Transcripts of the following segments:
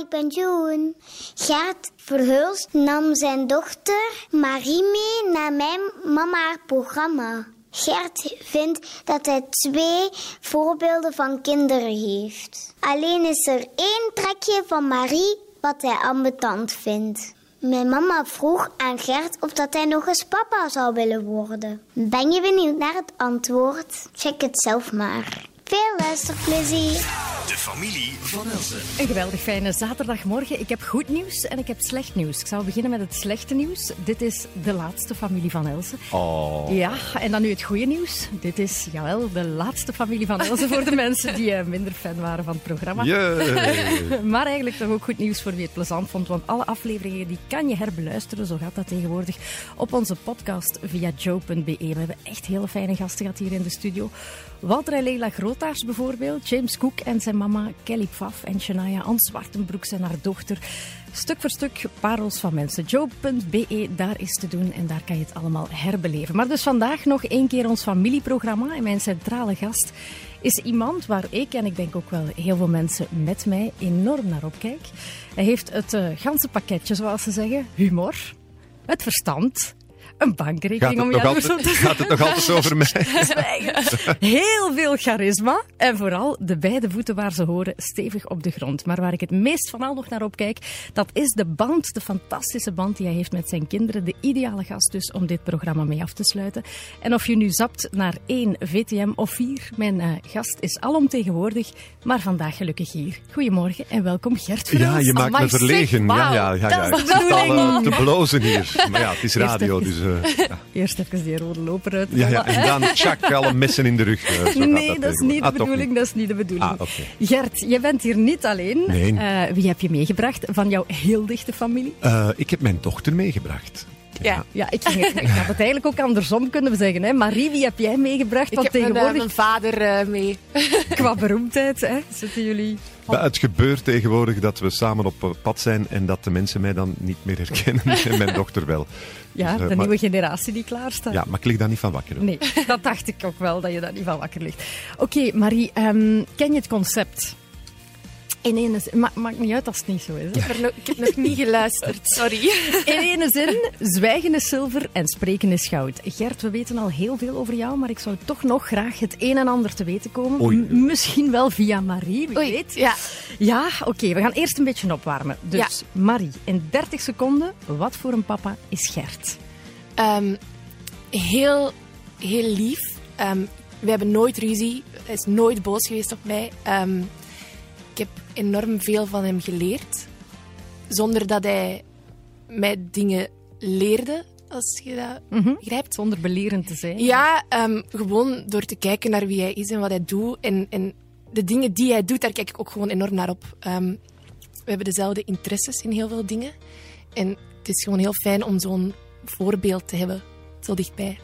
Ik ben Joen. Gert Verhulst nam zijn dochter Marie mee naar mijn mama haar programma. Gert vindt dat hij twee voorbeelden van kinderen heeft. Alleen is er één trekje van Marie wat hij ambetant vindt. Mijn mama vroeg aan Gert of dat hij nog eens papa zou willen worden. Ben je benieuwd naar het antwoord? Check het zelf maar. Veel luisterplezier. De familie van Elsen. Een geweldig fijne zaterdagmorgen. Ik heb goed nieuws en ik heb slecht nieuws. Ik zal beginnen met het slechte nieuws. Dit is de laatste familie van Elsen. Oh. Ja, en dan nu het goede nieuws. Dit is, jawel, de laatste familie van Elsen voor de mensen die eh, minder fan waren van het programma. Jee. Maar eigenlijk toch ook goed nieuws voor wie het plezant vond. Want alle afleveringen die kan je herbeluisteren. Zo gaat dat tegenwoordig op onze podcast via joe.be. We hebben echt hele fijne gasten gehad hier in de studio. Walter en Leila Grootaars bijvoorbeeld. James Cook en zijn mama Kelly Pfaff. En Shania Ann Zwartenbroeks en haar dochter. Stuk voor stuk parels van mensen. Joe.be, daar is te doen en daar kan je het allemaal herbeleven. Maar dus vandaag nog één keer ons familieprogramma. En mijn centrale gast is iemand waar ik en ik denk ook wel heel veel mensen met mij enorm naar opkijken. Hij heeft het eh, ganse pakketje, zoals ze zeggen. Humor, het verstand, een bankrekening om op altijd, te gaat het nog altijd over mij? Heel veel charisma en vooral de beide voeten waar ze horen stevig op de grond. Maar waar ik het meest van al nog naar opkijk, dat is de band, de fantastische band die hij heeft met zijn kinderen. De ideale gast dus om dit programma mee af te sluiten. En of je nu zapt naar één VTM of vier, mijn eh, gast is alomtegenwoordig, maar vandaag gelukkig hier. Goedemorgen en welkom Gert Ja, je maakt me Amai, verlegen. Ja, ja, ja, ja. Ik zit al eh, te blozen hier. Maar ja, het is radio, dus... eh, ja. Eerst even die rode loper uit. Ja, ja, en dan tjak, alle messen in de rug. eh, zo gaat Nee, dat is niet de Ah, bedoeling. Dat is niet de bedoeling. Ah. Gert, je bent hier niet alleen. Nee. Eh, wie heb je meegebracht van jouw heel dichte familie? Eh, ik heb mijn dochter meegebracht. Ja. Ja, ik, ging het, ik had het eigenlijk ook andersom kunnen zeggen. Hè. Marie, wie heb jij meegebracht? Ik Want heb mijn, tegenwoordig, mijn vader eh, mee. qua beroemdheid, hè, zitten jullie... Het gebeurt tegenwoordig dat we samen op eh, pad zijn en dat de mensen mij dan niet meer herkennen en mijn dochter wel. Ja, Dus, eh, de maar- nieuwe generatie die klaar staat. Ja, maar ik lig daar niet van wakker. hoor. Nee, dat dacht ik ook wel, dat je daar niet van wakker ligt. Oké, Marie, ehm, ken je het concept? In ene zin, ma maakt niet uit als het niet zo is. hè. Ik heb, er nog, ik heb nog niet geluisterd, sorry. In ene zin, zwijgen is zilver en spreken is goud. Gert, we weten al heel veel over jou, maar ik zou toch nog graag het een en ander te weten komen. Misschien wel via Marie, wie Oei, weet. ja. Ja, oké, we gaan eerst een beetje opwarmen. Dus Marie, in 30 seconden, wat voor een papa is Gert? Ehm, heel, heel lief. Ehm, we hebben nooit ruzie. Hij is nooit boos geweest op mij. Ehm, ik heb enorm veel van hem geleerd. Zonder dat hij mij dingen leerde, als je dat Mhm. begrijpt. Zonder belerend te zijn. Ja, ehm, gewoon door te kijken naar wie hij is en wat hij doet. En, en de dingen die hij doet, daar kijk ik ook gewoon enorm naar op. Ehm, we hebben dezelfde interesses in heel veel dingen. En het is gewoon heel fijn om zo'n voorbeeld te hebben, zo dichtbij.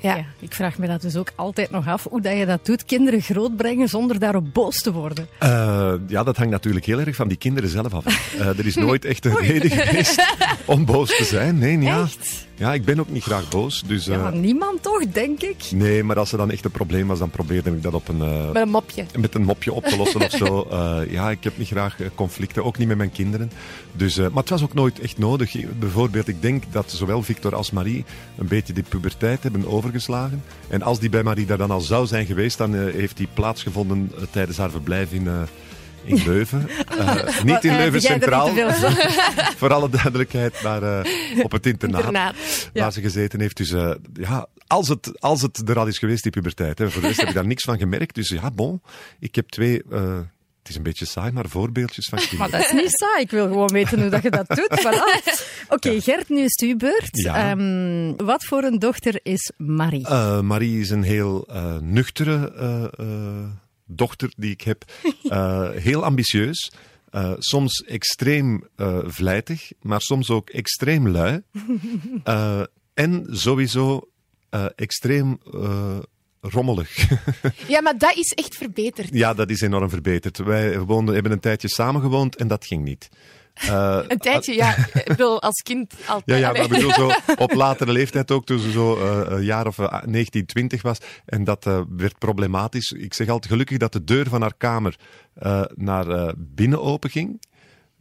Ja. Ja, ik vraag me dat dus ook altijd nog af, hoe dat je dat doet, kinderen grootbrengen zonder daarop boos te worden. Eh, ja, dat hangt natuurlijk heel erg van die kinderen zelf af. Eh, er is nooit echt een reden geweest om boos te zijn. Nee, ja. Echt? Ja, ik ben ook niet graag boos. Dus, eh, Ja, niemand toch, denk ik. nee, maar als er dan echt een probleem was, dan probeerde ik dat op een, eh, Met een mopje. met een mopje op te lossen of zo. Eh, ja, ik heb niet graag eh, conflicten, ook niet met mijn kinderen. Dus, eh, maar het was ook nooit echt nodig. Bijvoorbeeld, ik denk dat zowel Victor als Marie een beetje die puberteit hebben overgeslagen. En als die bij Marie daar dan al zou zijn geweest, dan eh, heeft die plaatsgevonden eh, tijdens haar verblijf in... eh, in Leuven. Niet in Leuven Centraal, voor alle duidelijkheid, maar op het internaat Internaat. Ja. waar ze gezeten heeft. Dus ja, als het, als het er al is geweest, die puberteit. Hè. Voor de rest heb ik daar niks van gemerkt. Dus ja, bon. Ik heb twee, het is een beetje saai, maar voorbeeldjes van Maar kinderen. dat is niet saai. Ik wil gewoon weten hoe dat je dat doet. Voilà. Oké, Gert, nu is het uw beurt. Ja. Ehm, wat voor een dochter is Marie? Eh, Marie is een heel eh, nuchtere eh, dochter die ik heb. Heel ambitieus. Soms extreem eh, vlijtig, maar soms ook extreem lui. En sowieso extreem rommelig. Ja, maar dat is echt verbeterd. Ja, dat is enorm verbeterd. Wij woonden, hebben een tijdje samengewoond en dat ging niet. Eh, Een tijdje, ja. Ik bedoel, als kind ja, altijd. ja, Allee. maar bedoel zo op latere leeftijd ook, toen ze zo eh, een jaar of eh, 19, 20 was. En dat eh, werd problematisch. Ik zeg altijd gelukkig dat de deur van haar kamer eh, naar eh, binnen open ging.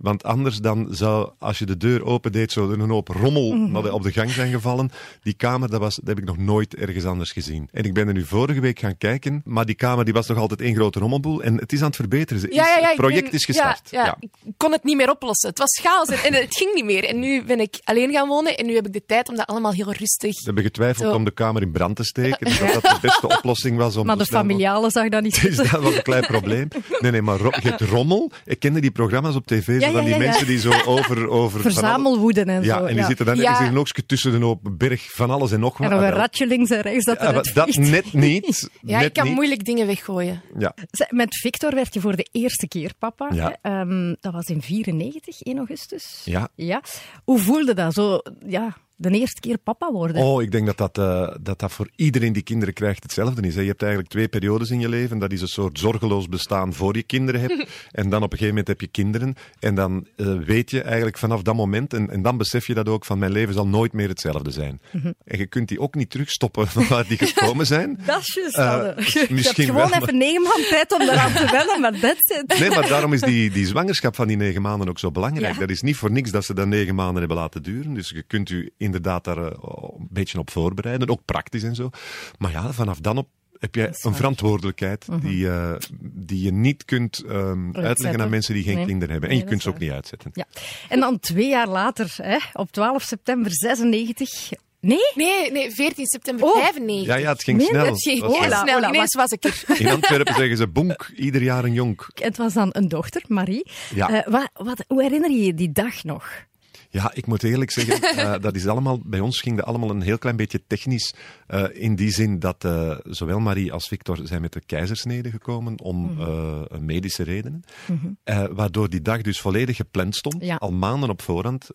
Want anders dan zou, als je de deur opendeed, zo een hoop rommel Mhm. op de gang zijn gevallen. Die kamer, dat, was, dat heb ik nog nooit ergens anders gezien. En ik ben er nu vorige week gaan kijken, maar die kamer die was nog altijd één grote rommelboel. En het is aan het verbeteren. Ze is- Ja, ja, ja, het project ben- is gestart. Ja, ja, Ik kon het niet meer oplossen. Het was chaos en, en het ging niet meer. En nu ben ik alleen gaan wonen en nu heb ik de tijd om dat allemaal heel rustig... Ze hebben getwijfeld Zo. om de kamer in brand te steken. Dat dat de beste oplossing was. Om Maar zo de familiale zag dat niet Dus zitten. dat was een klein probleem. Nee, nee, maar ro- je hebt rommel. Ik kende die programma's op tv, Ja, van die mensen die zo over... over van Verzamelwoede en zo. en die zitten dan ergens in een hoekje tussen een hoop berg van alles en nog wat. En een Ah, wel. ratje links en rechts dat Ja, maar eruit dat net niet. Ja, net ik kan niet. moeilijk dingen weggooien. Ja. Met Victor werd je voor de eerste keer papa. Ehm, dat was in 94, 1 augustus. Ja. ja. Hoe voelde dat? Zo, ja, de eerste keer papa worden. Oh, ik denk dat dat, eh, dat dat voor iedereen die kinderen krijgt hetzelfde is. Hè. Je hebt eigenlijk twee periodes in je leven. Dat is een soort zorgeloos bestaan voor je kinderen hebt. en dan op een gegeven moment heb je kinderen. En dan eh, weet je eigenlijk vanaf dat moment, en, en dan besef je dat ook, van mijn leven zal nooit meer hetzelfde zijn. Mhm. En je kunt die ook niet terugstoppen van waar die gekomen zijn. Dat is juist. Anne. je hebt gewoon wel, even negen maanden tijd om eraan te wennen, maar that's it. Nee, maar daarom is die, die zwangerschap van die negen maanden ook zo belangrijk. Ja. Dat is niet voor niks dat ze dat negen maanden hebben laten duren. Dus je kunt u inderdaad daar eh, een beetje op voorbereiden, ook praktisch en zo. Maar ja, vanaf dan op heb jij een verantwoordelijkheid die, eh, die je niet kunt ehm, uitleggen aan mensen die geen Nee. kinderen hebben. En Nee, je kunt ze ook niet uitzetten. Ja. En dan twee jaar later, hè, op 12 september 96. Nee? Nee, nee, 14 september Oh. 95. Ja, ja, het ging Nee, snel. Het ging heel snel. Ineens was ik er. in Antwerpen zeggen ze bonk, ieder jaar een jonk. Het was dan een dochter, Marie. Ja. Eh, wat, wat, hoe herinner je je die dag nog? Ja, ik moet eerlijk zeggen, eh, dat is allemaal, bij ons ging dat allemaal een heel klein beetje technisch. eh, in die zin dat eh, zowel Marie als Victor zijn met de keizersnede gekomen om Mhm. medische redenen. Eh, waardoor die dag dus volledig gepland stond, Ja. al maanden op voorhand.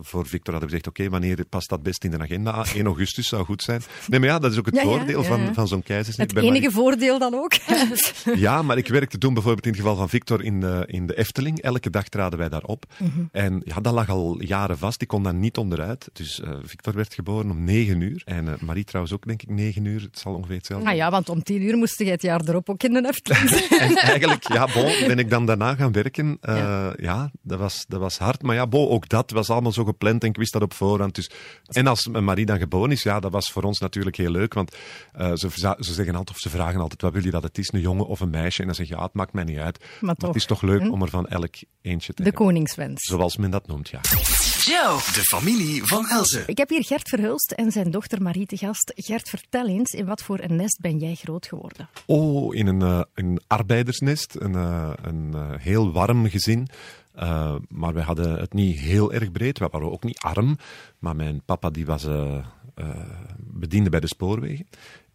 Voor Victor hadden we gezegd, oké, wanneer past dat best in de agenda? Ah, 1 augustus zou goed zijn. Nee, maar ja, dat is ook het Ja, voordeel ja, van, van zo'n keizersnede. Het enige Marie- voordeel dan ook. ja, maar ik werkte toen bijvoorbeeld in het geval van Victor in de, in de Efteling. Elke dag traden wij daar op. Mhm. En ja, dat lag al jaren vast. Ik kon daar niet onderuit. Dus eh, Victor werd geboren om negen uur. En eh, Marie trouwens ook, denk ik, negen uur. Het zal ongeveer hetzelfde Ah ja, want om tien uur moest je het jaar erop ook in de Efteling zijn. En eigenlijk, ja, bon, ben ik dan daarna gaan werken. Eh, Ja. ja, dat, was, dat was hard. Maar ja, bon, ook dat was allemaal zo gepland en ik wist dat op voorhand. Dus. En als Marie dan geboren is, ja, dat was voor ons natuurlijk heel leuk. Want ze, ze zeggen altijd, of ze vragen altijd, wat wil je dat het is, een jongen of een meisje? En dan zeg je, ja, het maakt mij niet uit. Maar, toch, het is toch leuk hm? om er van elk eentje te De hebben. koningswens. Zoals men dat noemt, ja. Joe, de familie van Elze. Ik heb hier Gert Verhulst en zijn dochter Marie te gast. Gert, vertel eens, in wat voor een nest ben jij groot geworden? Oh, in een, eh, een arbeidersnest, een, eh, een eh, heel warm gezin. Eh, maar wij hadden het niet heel erg breed. We waren ook niet arm. Maar mijn papa die was bediende bij de spoorwegen.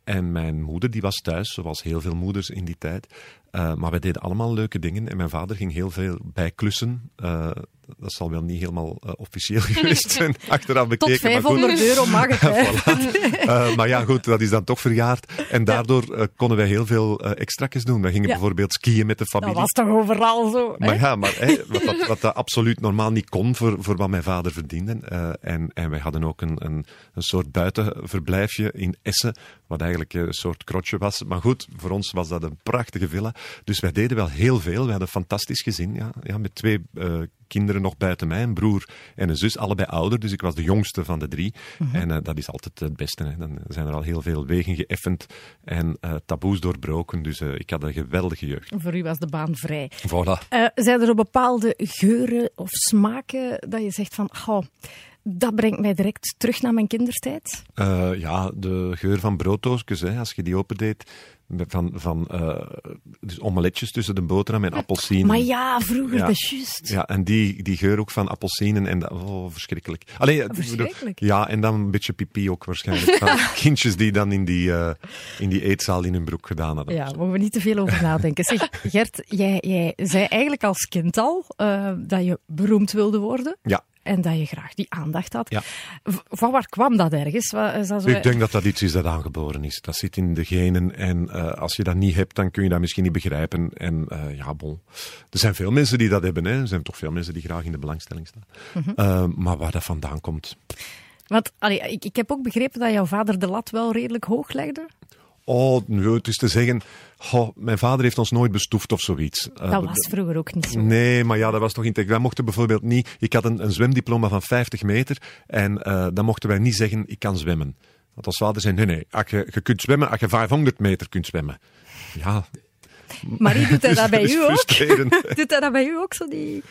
En mijn moeder die was thuis, zoals heel veel moeders in die tijd. Eh, maar wij deden allemaal leuke dingen. En mijn vader ging heel veel bijklussen. Eh, dat zal wel niet helemaal eh, officieel geweest zijn, achteraf bekeken. Tot maar goed. 500 euro mag het, maar ja, goed, dat is dan toch verjaard. En daardoor konden wij heel veel extra's doen. We gingen Ja. bijvoorbeeld skiën met de familie. Dat was toch overal zo? hè? Maar ja, maar, wat, dat, wat dat absoluut normaal niet kon voor, voor wat mijn vader verdiende. En, en wij hadden ook een, een, een soort buitenverblijfje in Essen, wat eigenlijk een soort krotje was. Maar goed, voor ons was dat een prachtige villa. Dus wij deden wel heel veel. We hadden een fantastisch gezin, ja, ja, met twee eh, kinderen nog buiten mij, een broer en een zus, allebei ouder. Dus ik was de jongste van de drie. En eh, dat is altijd het beste. Hè. Dan zijn er al heel veel wegen geëffend en eh, taboes doorbroken. Dus ik had een geweldige jeugd. Voor u was de baan vrij. Voilà. Zijn er bepaalde geuren of smaken dat je zegt van, goh, dat brengt mij direct terug naar mijn kindertijd? Ja, de geur van brooddoosjes, hè, als je die opendeed. Van, van eh, dus omeletjes tussen de boterham en appelsinen. Maar ja, vroeger, Ja. dat is juist. Ja, en die, die geur ook van appelsinen en dat, oh, verschrikkelijk. Allee, verschrikkelijk. ja, en dan een beetje pipi ook waarschijnlijk. Van kindjes die dan in die, eh, in die eetzaal in hun broek gedaan hadden. Ja, mogen we niet te veel over nadenken. Zeg, Gert, jij, jij zei eigenlijk als kind al eh, dat je beroemd wilde worden. Ja. En dat je graag die aandacht had. Ja. Van waar kwam dat ergens? Is dat zo- Ik denk dat dat iets is dat aangeboren is. Dat zit in de genen. En eh, als je dat niet hebt, dan kun je dat misschien niet begrijpen. En eh, ja, bon. Er zijn veel mensen die dat hebben. Hè. Er zijn toch veel mensen die graag in de belangstelling staan. Mhm. Eh, maar waar dat vandaan komt. Want allee, ik, ik heb ook begrepen dat jouw vader de lat wel redelijk hoog legde. Oh, nu, het is te zeggen, Goh, mijn vader heeft ons nooit bestoefd of zoiets. Eh, Dat was vroeger ook niet zo. Nee, maar ja, dat was toch integraal. Wij mochten bijvoorbeeld niet... Ik had een, een zwemdiploma van 50 meter en eh, dan mochten wij niet zeggen, ik kan zwemmen. Want als vader zei, nee, nee, als je, je kunt zwemmen als je 500 meter kunt zwemmen. Ja, Marie, doet hij dat bij u ook? frustrerend. Doet hij dat bij u ook zo? Die...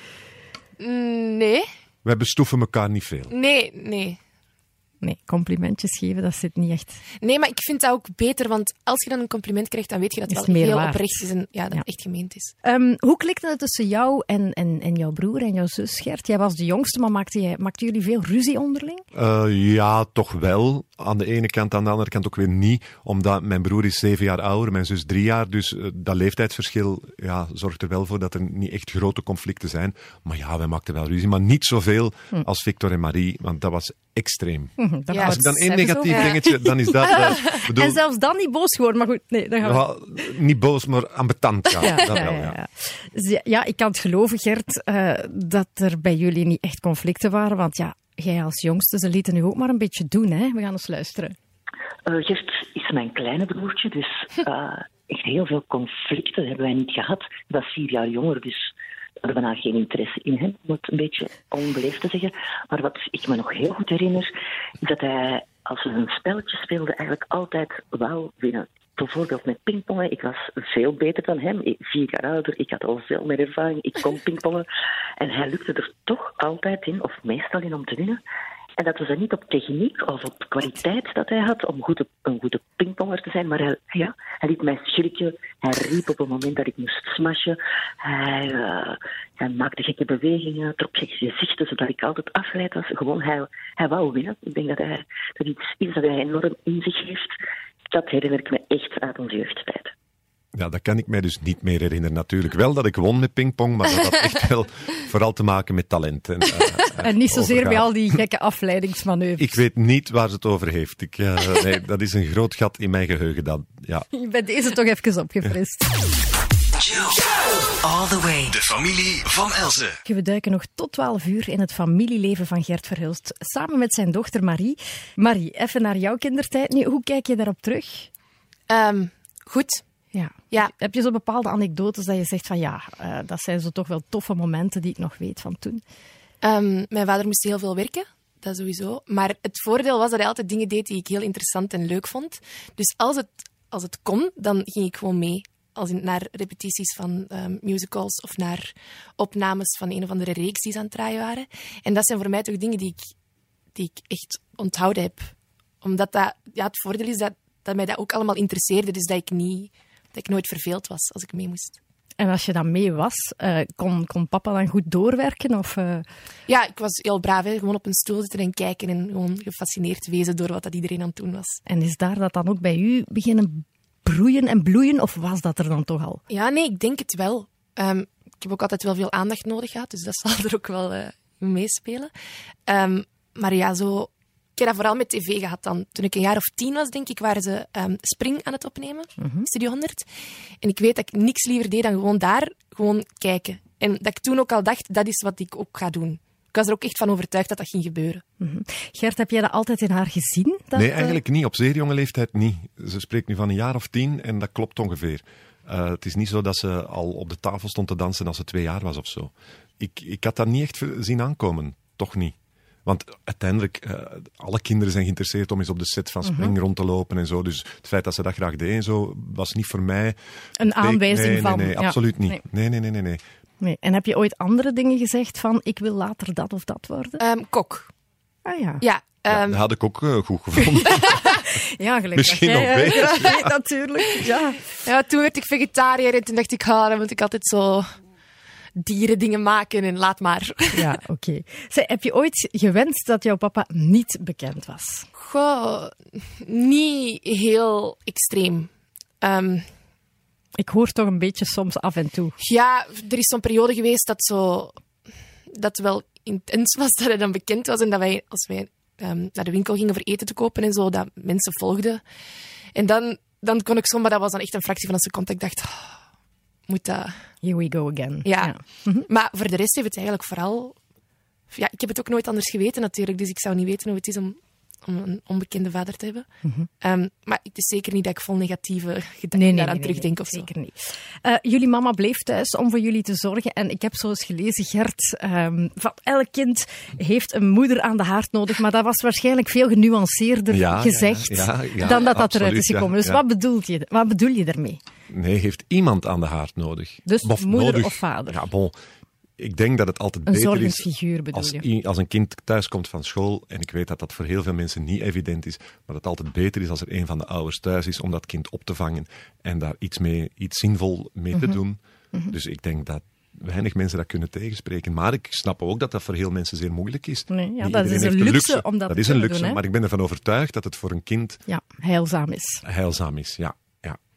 Mm, Nee, wij bestoeven elkaar niet veel. nee, nee. Nee, complimentjes geven, dat zit niet echt. Nee, maar ik vind dat ook beter, want als je dan een compliment krijgt, dan weet je dat het wel meer heel waard. oprecht is en ja, dat Ja. echt gemeend is. Ehm, hoe klikte het tussen jou en, en, en jouw broer en jouw zus Gert? Jij was de jongste, maar maakten, jij, maakten jullie veel ruzie onderling? Eh, ja, toch wel. Aan de ene kant, aan de andere kant ook weer niet. Omdat mijn broer is zeven jaar ouder, mijn zus drie jaar. Dus eh, dat leeftijdsverschil ja, zorgt er wel voor dat er niet echt grote conflicten zijn. Maar ja, wij maakten wel ruzie. Maar niet zoveel Hm. als Victor en Marie, want dat was extreem. Mhm, Ja, Als ik dan één negatief dingetje, dan is dat... eh, bedoel, En zelfs dan niet boos geworden, maar goed, nee, daar gaan we ja, niet boos, maar ambetant. Ja, Ja, dat ja, wel, ja, ja. ja. Ja, ja, ik kan het geloven, Gert, eh, dat er bij jullie niet echt conflicten waren. Want ja, jij als jongste, ze lieten nu ook maar een beetje doen. Hè? We gaan eens luisteren. Eh, Gert is mijn kleine broertje, dus eh, echt heel veel conflicten hebben wij niet gehad. Dat is vier jaar jonger, dus daar geen interesse in hem, om het een beetje onbeleefd te zeggen. Maar wat ik me nog heel goed herinner, is dat hij, als we een spelletje speelden, eigenlijk altijd wou winnen. Bijvoorbeeld met pingpongen. Ik was veel beter dan hem. Vier jaar ouder. Ik had al veel meer ervaring. Ik kon pingpongen. En hij lukte er toch altijd in, of meestal in, om te winnen. En dat was dan niet op techniek of op kwaliteit dat hij had om goede, een goede pingponger te zijn, maar hij, ja, hij liet mij schrikken. Hij riep op het moment dat ik moest smashen. Hij, eh, hij maakte gekke bewegingen, trok gekke gezichten, zodat ik altijd afgeleid was. Gewoon, hij, hij wou winnen. Ik denk dat hij dat iets is dat hij enorm in zich heeft. Dat herinner ik me echt uit onze jeugdtijd. Ja, dat kan ik mij dus niet meer herinneren. Natuurlijk wel dat ik won met pingpong, maar dat had echt wel vooral te maken met talent. En, eh, En niet zozeer bij al die gekke afleidingsmanoeuvres. Ik weet niet waar ze het over heeft. Ik, eh, nee, dat is een groot gat in mijn geheugen. Dat, ja. Bij deze toch even opgefrist. All the way. De familie van Elze. We duiken nog tot 12 uur in het familieleven van Gert Verhulst, samen met zijn dochter Marie. Marie, even naar jouw kindertijd nu. Hoe kijk je daarop terug? Ehm, goed. Ja. Ja. Heb je zo bepaalde anekdotes dat je zegt van ja, eh, dat zijn zo toch wel toffe momenten die ik nog weet van toen? Ehm, mijn vader moest heel veel werken, dat sowieso. Maar het voordeel was dat hij altijd dingen deed die ik heel interessant en leuk vond. Dus als het, als het kon, dan ging ik gewoon mee. Als in, naar repetities van ehm, musicals of naar opnames van een of andere reeks die ze aan het draaien waren. En dat zijn voor mij toch dingen die ik, die ik echt onthouden heb. Omdat dat, ja, het voordeel is dat, dat mij dat ook allemaal interesseerde. Dus dat ik, niet, dat ik nooit verveeld was als ik mee moest. En als je dan mee was, eh, kon, kon papa dan goed doorwerken? Of, eh, Ja, ik was heel braaf. Hè. Gewoon op een stoel zitten en kijken en gewoon gefascineerd wezen door wat dat iedereen aan het doen was. en is daar dat dan ook bij u beginnen broeien en bloeien? Of was dat er dan toch al? Ja, nee, ik denk het wel. Ehm, ik heb ook altijd wel veel aandacht nodig gehad, dus dat zal er ook wel eh, meespelen. Ehm, maar ja, zo... Ik heb dat vooral met tv gehad dan. Toen ik een jaar of tien was, denk ik, waren ze ehm, Spring aan het opnemen, Studio 100. En ik weet dat ik niks liever deed dan gewoon daar gewoon kijken. En dat ik toen ook al dacht, dat is wat ik ook ga doen. Ik was er ook echt van overtuigd dat dat ging gebeuren. Gert, heb jij dat altijd in haar gezien? Dat, Nee, eh, eigenlijk niet. Op zeer jonge leeftijd niet. Ze spreekt nu van een jaar of tien en dat klopt ongeveer. Eh, het is niet zo dat ze al op de tafel stond te dansen als ze twee jaar was of zo. Ik, ik had dat niet echt zien aankomen. Toch niet. Want uiteindelijk, eh, alle kinderen zijn geïnteresseerd om eens op de set van Spring rond te lopen en zo. Dus het feit dat ze dat graag deed en zo, was niet voor mij... Een aanwijzing nee, van... Nee, nee, ja, absoluut niet. nee. Nee, nee, nee, nee. nee. En heb je ooit andere dingen gezegd van ik wil later dat of dat worden? Ehm, kok. Ah ja. Ja, Ja, ehm, dat had ik ook eh, goed gevonden. Ja, gelijk Misschien nog beter. Ja, natuurlijk. Ja. Ja, toen werd ik vegetariër en toen dacht ik, ah, dan moet ik altijd zo dierendingen maken en laat maar. Ja, oké. Zeg, Heb je ooit gewenst dat jouw papa niet bekend was? Goh, niet heel extreem. Ehm, Ik hoor toch een beetje soms af en toe. ja, er is zo'n periode geweest dat zo dat wel intens was dat hij dan bekend was en dat wij, als wij ehm, naar de winkel gingen voor eten te kopen en zo, dat mensen volgden. En dan, dan kon ik zo, maar dat was dan echt een fractie van een seconde. Ik dacht, oh, moet dat... Here we go again. Ja. Maar voor de rest heeft het eigenlijk vooral... Ja, ik heb het ook nooit anders geweten natuurlijk, dus ik zou niet weten hoe het is om om een onbekende vader te hebben. Mhm. Ehm, maar het is zeker niet dat ik vol negatieve gedachten daaraan terugdenk of zo. zeker niet. Eh, jullie mama bleef thuis om voor jullie te zorgen. En ik heb zo eens gelezen, Gert, ehm, van elk kind heeft een moeder aan de haard nodig. Maar dat was waarschijnlijk veel genuanceerder Ja, ja, gezegd ja, ja, dan dat dat eruit is gekomen. Dus ja. wat, bedoelt je, wat bedoel je daarmee? Nee, heeft iemand aan de haard nodig. Dus Of moeder nodig- of vader? Ja, bon. Ik denk dat het altijd Een beter is als, je? als een kind thuis komt van school, en ik weet dat dat voor heel veel mensen niet evident is, maar dat het altijd beter is als er een van de ouders thuis is om dat kind op te vangen en daar iets, mee, iets zinvol mee Mhm. te doen. Dus ik denk dat weinig mensen dat kunnen tegenspreken. Maar ik snap ook dat dat voor heel mensen zeer moeilijk is. Nee, ja, dat is een luxe om dat is een luxe, doen, maar ik ben ervan overtuigd dat het voor een kind Ja, heilzaam is. heilzaam is. Ja,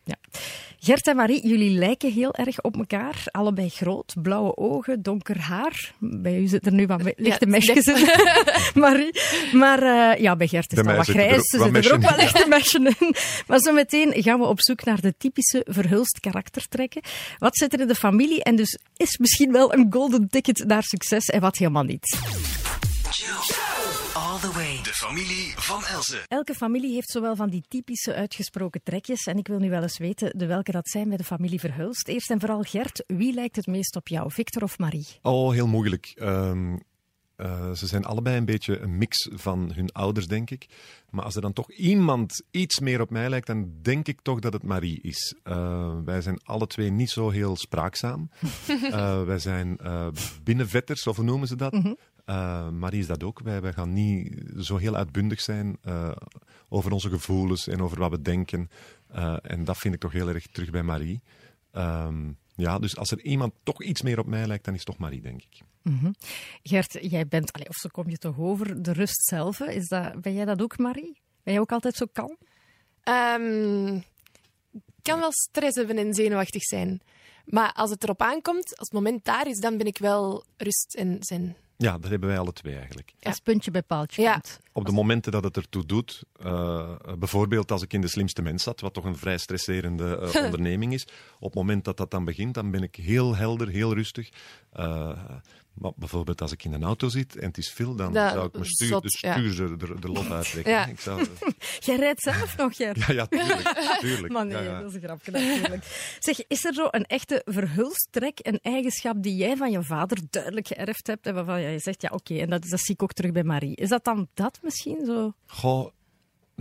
ja. Gert en Marie, jullie lijken heel erg op elkaar. Allebei groot, blauwe ogen, donker haar. Bij u zit er nu wat lichte Ja, mesjes in, Marie. Maar eh, ja, bij Gert is het al wat er grijs. Ze zitten er ook wel lichte mesjes in. Maar zo meteen gaan we op zoek naar de typische verhulst karaktertrekken. Wat zit er in de familie en dus is misschien wel een golden ticket naar succes en wat helemaal niet. All the way. De familie van Elze. Elke familie heeft zowel van die typische uitgesproken trekjes. En ik wil nu wel eens weten de welke dat zijn bij de familie Verhulst. Eerst en vooral Gert, wie lijkt het meest op jou, Victor of Marie? Oh, heel moeilijk. Ehm, eh, ze zijn allebei een beetje een mix van hun ouders, denk ik. Maar als er dan toch iemand iets meer op mij lijkt, dan denk ik toch dat het Marie is. Eh, wij zijn alle twee niet zo heel spraakzaam. Eh, wij zijn eh, binnenvetters, of hoe noemen ze dat? Eh, Marie is dat ook. Wij, wij gaan niet zo heel uitbundig zijn eh, over onze gevoelens en over wat we denken. Eh, en dat vind ik toch heel erg terug bij Marie. Ehm, ja, dus als er iemand toch iets meer op mij lijkt, dan is het toch Marie, denk ik. Gert, jij bent, allee, of zo kom je toch over, de rust zelf. Is dat, ben jij dat ook, Marie? Ben jij ook altijd zo kalm? Ehm, ik kan wel stress hebben en zenuwachtig zijn. Maar als het erop aankomt, als het moment daar is, dan ben ik wel rust en zen. Ja, dat hebben wij alle twee eigenlijk. Als puntje bij paaltje Ja. komt. Op de momenten dat het ertoe doet, eh, bijvoorbeeld als ik in de slimste mens zat, wat toch een vrij stresserende eh, onderneming is, op het moment dat dat dan begint, dan ben ik heel helder, heel rustig. Eh, maar bijvoorbeeld als ik in een auto zit en het is veel, dan Dat- zou ik mijn stuur, zot, de ja. stuur er, er, uittrekken. Ja. Ik zou, Jij rijdt zelf nog, Gert? ja, ja, tuurlijk. tuurlijk. Maar nee, Ja, ja. dat is een grapje natuurlijk. Zeg, is er zo een echte verhulstrek, een eigenschap die jij van je vader duidelijk geërfd hebt en waarvan jij zegt, ja oké, en dat, dat zie ik ook terug bij Marie. Is dat dan dat misschien zo? Goh,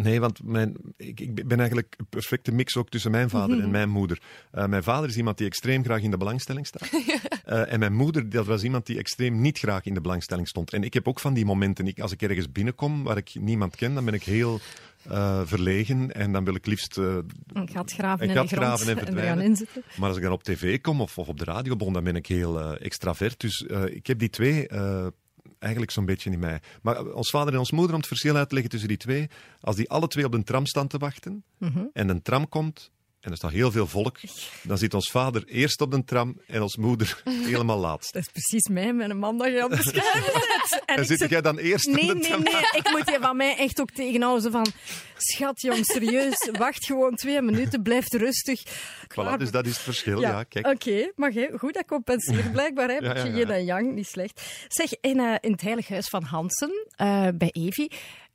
nee, want mijn, ik, ik ben eigenlijk een perfecte mix ook tussen mijn vader en mijn moeder. Eh, mijn vader is iemand die extreem graag in de belangstelling staat. Eh, en mijn moeder, dat was iemand die extreem niet graag in de belangstelling stond. En ik heb ook van die momenten, ik, als ik ergens binnenkom waar ik niemand ken, dan ben ik heel eh, verlegen en dan wil ik liefst... eh, Een gat graven de gat grond graven en er gaan verdwijnen. inzitten. maar als ik dan op tv kom of, of op de radio bon, dan ben ik heel extravert. Dus ik heb die twee eigenlijk zo'n beetje in mij. Maar eh, ons vader en ons moeder, om het verschil uit te leggen tussen die twee, als die alle twee op de tram staan te wachten en een tram komt en er staat heel veel volk, dan zit ons vader eerst op de tram en ons moeder helemaal laatst. Dat is precies mij met een man dat je aan het beschrijven bent. En zit zeg- jij dan eerst op Nee, de nee, tram? nee. Ik moet je van mij echt ook tegenhouden. Van, schat jong, serieus. Wacht gewoon twee minuten, blijf rustig. Voilà, dus dat is het verschil, ja, kijk. Oké, maar goed, dat compenseert blijkbaar. Hè? Ja, ja, Beetje ja. yin en yang, niet slecht. Zeg, in, eh, in het Heilig Huis van Hansen, eh, bij Evi,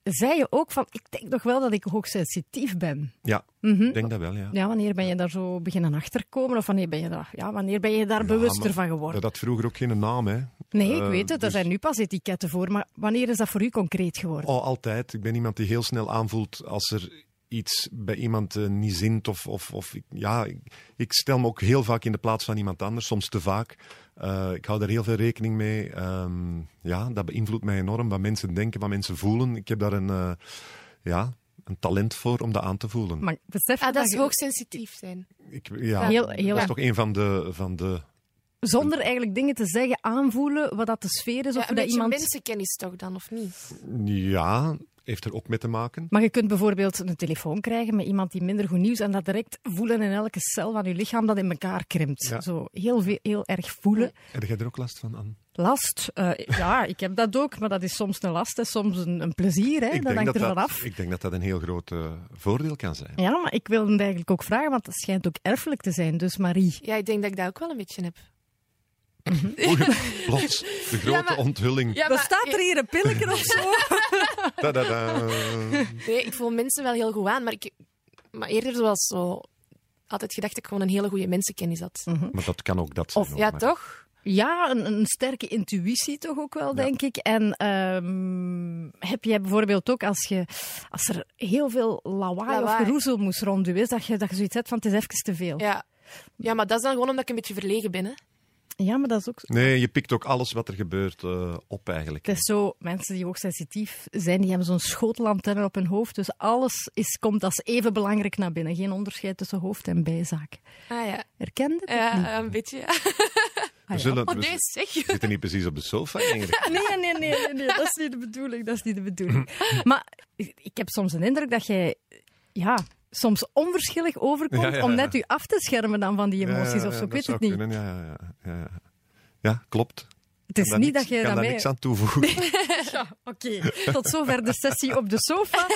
zei je ook van, ik denk nog wel dat ik hoogsensitief ben. Ja, Mhm. ik denk dat wel, ja. Ja, wanneer ben je daar zo beginnen achterkomen? Of wanneer ben je daar, ja, wanneer ben je daar Ja, bewuster van geworden? Dat had vroeger ook geen naam, hè. Nee, ik Eh, weet het. Er dus- zijn nu pas etiketten voor. Maar wanneer is dat voor u concreet geworden? Oh, altijd. Ik ben iemand die heel snel aanvoelt als er iets bij iemand eh, niet zint. Of, of, of ik- ja, ik, ik stel me ook heel vaak in de plaats van iemand anders, soms te vaak. Eh, ik hou daar heel veel rekening mee. Ehm, ja, dat beïnvloedt mij enorm. Wat mensen denken, wat mensen voelen. Ik heb daar een, eh, ja, een talent voor om dat aan te voelen. Maar besef Ah, dat is je- hoogsensitief zijn. Ik, ja, Heel- heel dat is toch een van de, van de Zonder eigenlijk dingen te zeggen, aanvoelen wat dat de sfeer is. Ja, of een dat iemand... mensenkennis toch dan, of niet? Ja, heeft er ook mee te maken. Maar je kunt bijvoorbeeld een telefoon krijgen met iemand die minder goed nieuws en dat direct voelen in elke cel van je lichaam dat in elkaar krimpt. Ja. Zo heel, veel, heel erg voelen. Heb jij er ook last van, Anne? Last, eh, ja, ik heb dat ook, maar dat is soms een last en soms een, een plezier. Hè? dat hangt er dat, vanaf. ik denk dat dat een heel groot eh, voordeel kan zijn. Ja, maar ik wil het eigenlijk ook vragen, want het schijnt ook erfelijk te zijn. Dus Marie, Ja, ik denk dat ik dat ook wel een beetje heb. Oei, plots, de grote maar- onthulling. Ja, Dan maar- staat er hier een pilletje of zo. Nee, ik voel mensen wel heel goed aan, maar, ik, maar eerder zoals zo... Altijd gedacht dat ik gewoon een hele goede mensenkennis had. Maar dat kan ook dat zijn. Of- Ja, maar- toch? Ja, een, een sterke intuïtie toch ook wel, denk ik. En ehm, heb jij bijvoorbeeld ook als, je, als er heel veel lawaai, of geroezel moest is, dat je, dat je zoiets hebt van het is even te veel. Ja. ja, maar dat is dan gewoon omdat ik een beetje verlegen ben. Hè. Ja, maar dat is ook zo. Nee, je pikt ook alles wat er gebeurt eh, op eigenlijk. Het is zo, mensen die hoogsensitief zijn, die hebben zo'n schotelantenne op hun hoofd. Dus alles is, komt als even belangrijk naar binnen. Geen onderscheid tussen hoofd en bijzaak. Ah ja, Herkende het niet? ja een beetje. Ja. We, zullen, Oh, we deze zeg. zitten niet precies op de sofa eigenlijk. Nee, nee, nee, nee, nee, dat is niet de bedoeling. Dat is niet de bedoeling. Maar ik ik heb soms een indruk dat jij, ja, soms onverschillig overkomt Ja, ja, om net u af te schermen dan van die emoties of zo. Ik weet het niet. zou kunnen, Ja, ja, ja, ja. ja, klopt. Het is niet niks- dat je kan daar niks aan toevoegen. Ja, oké. Tot zover de sessie op de sofa.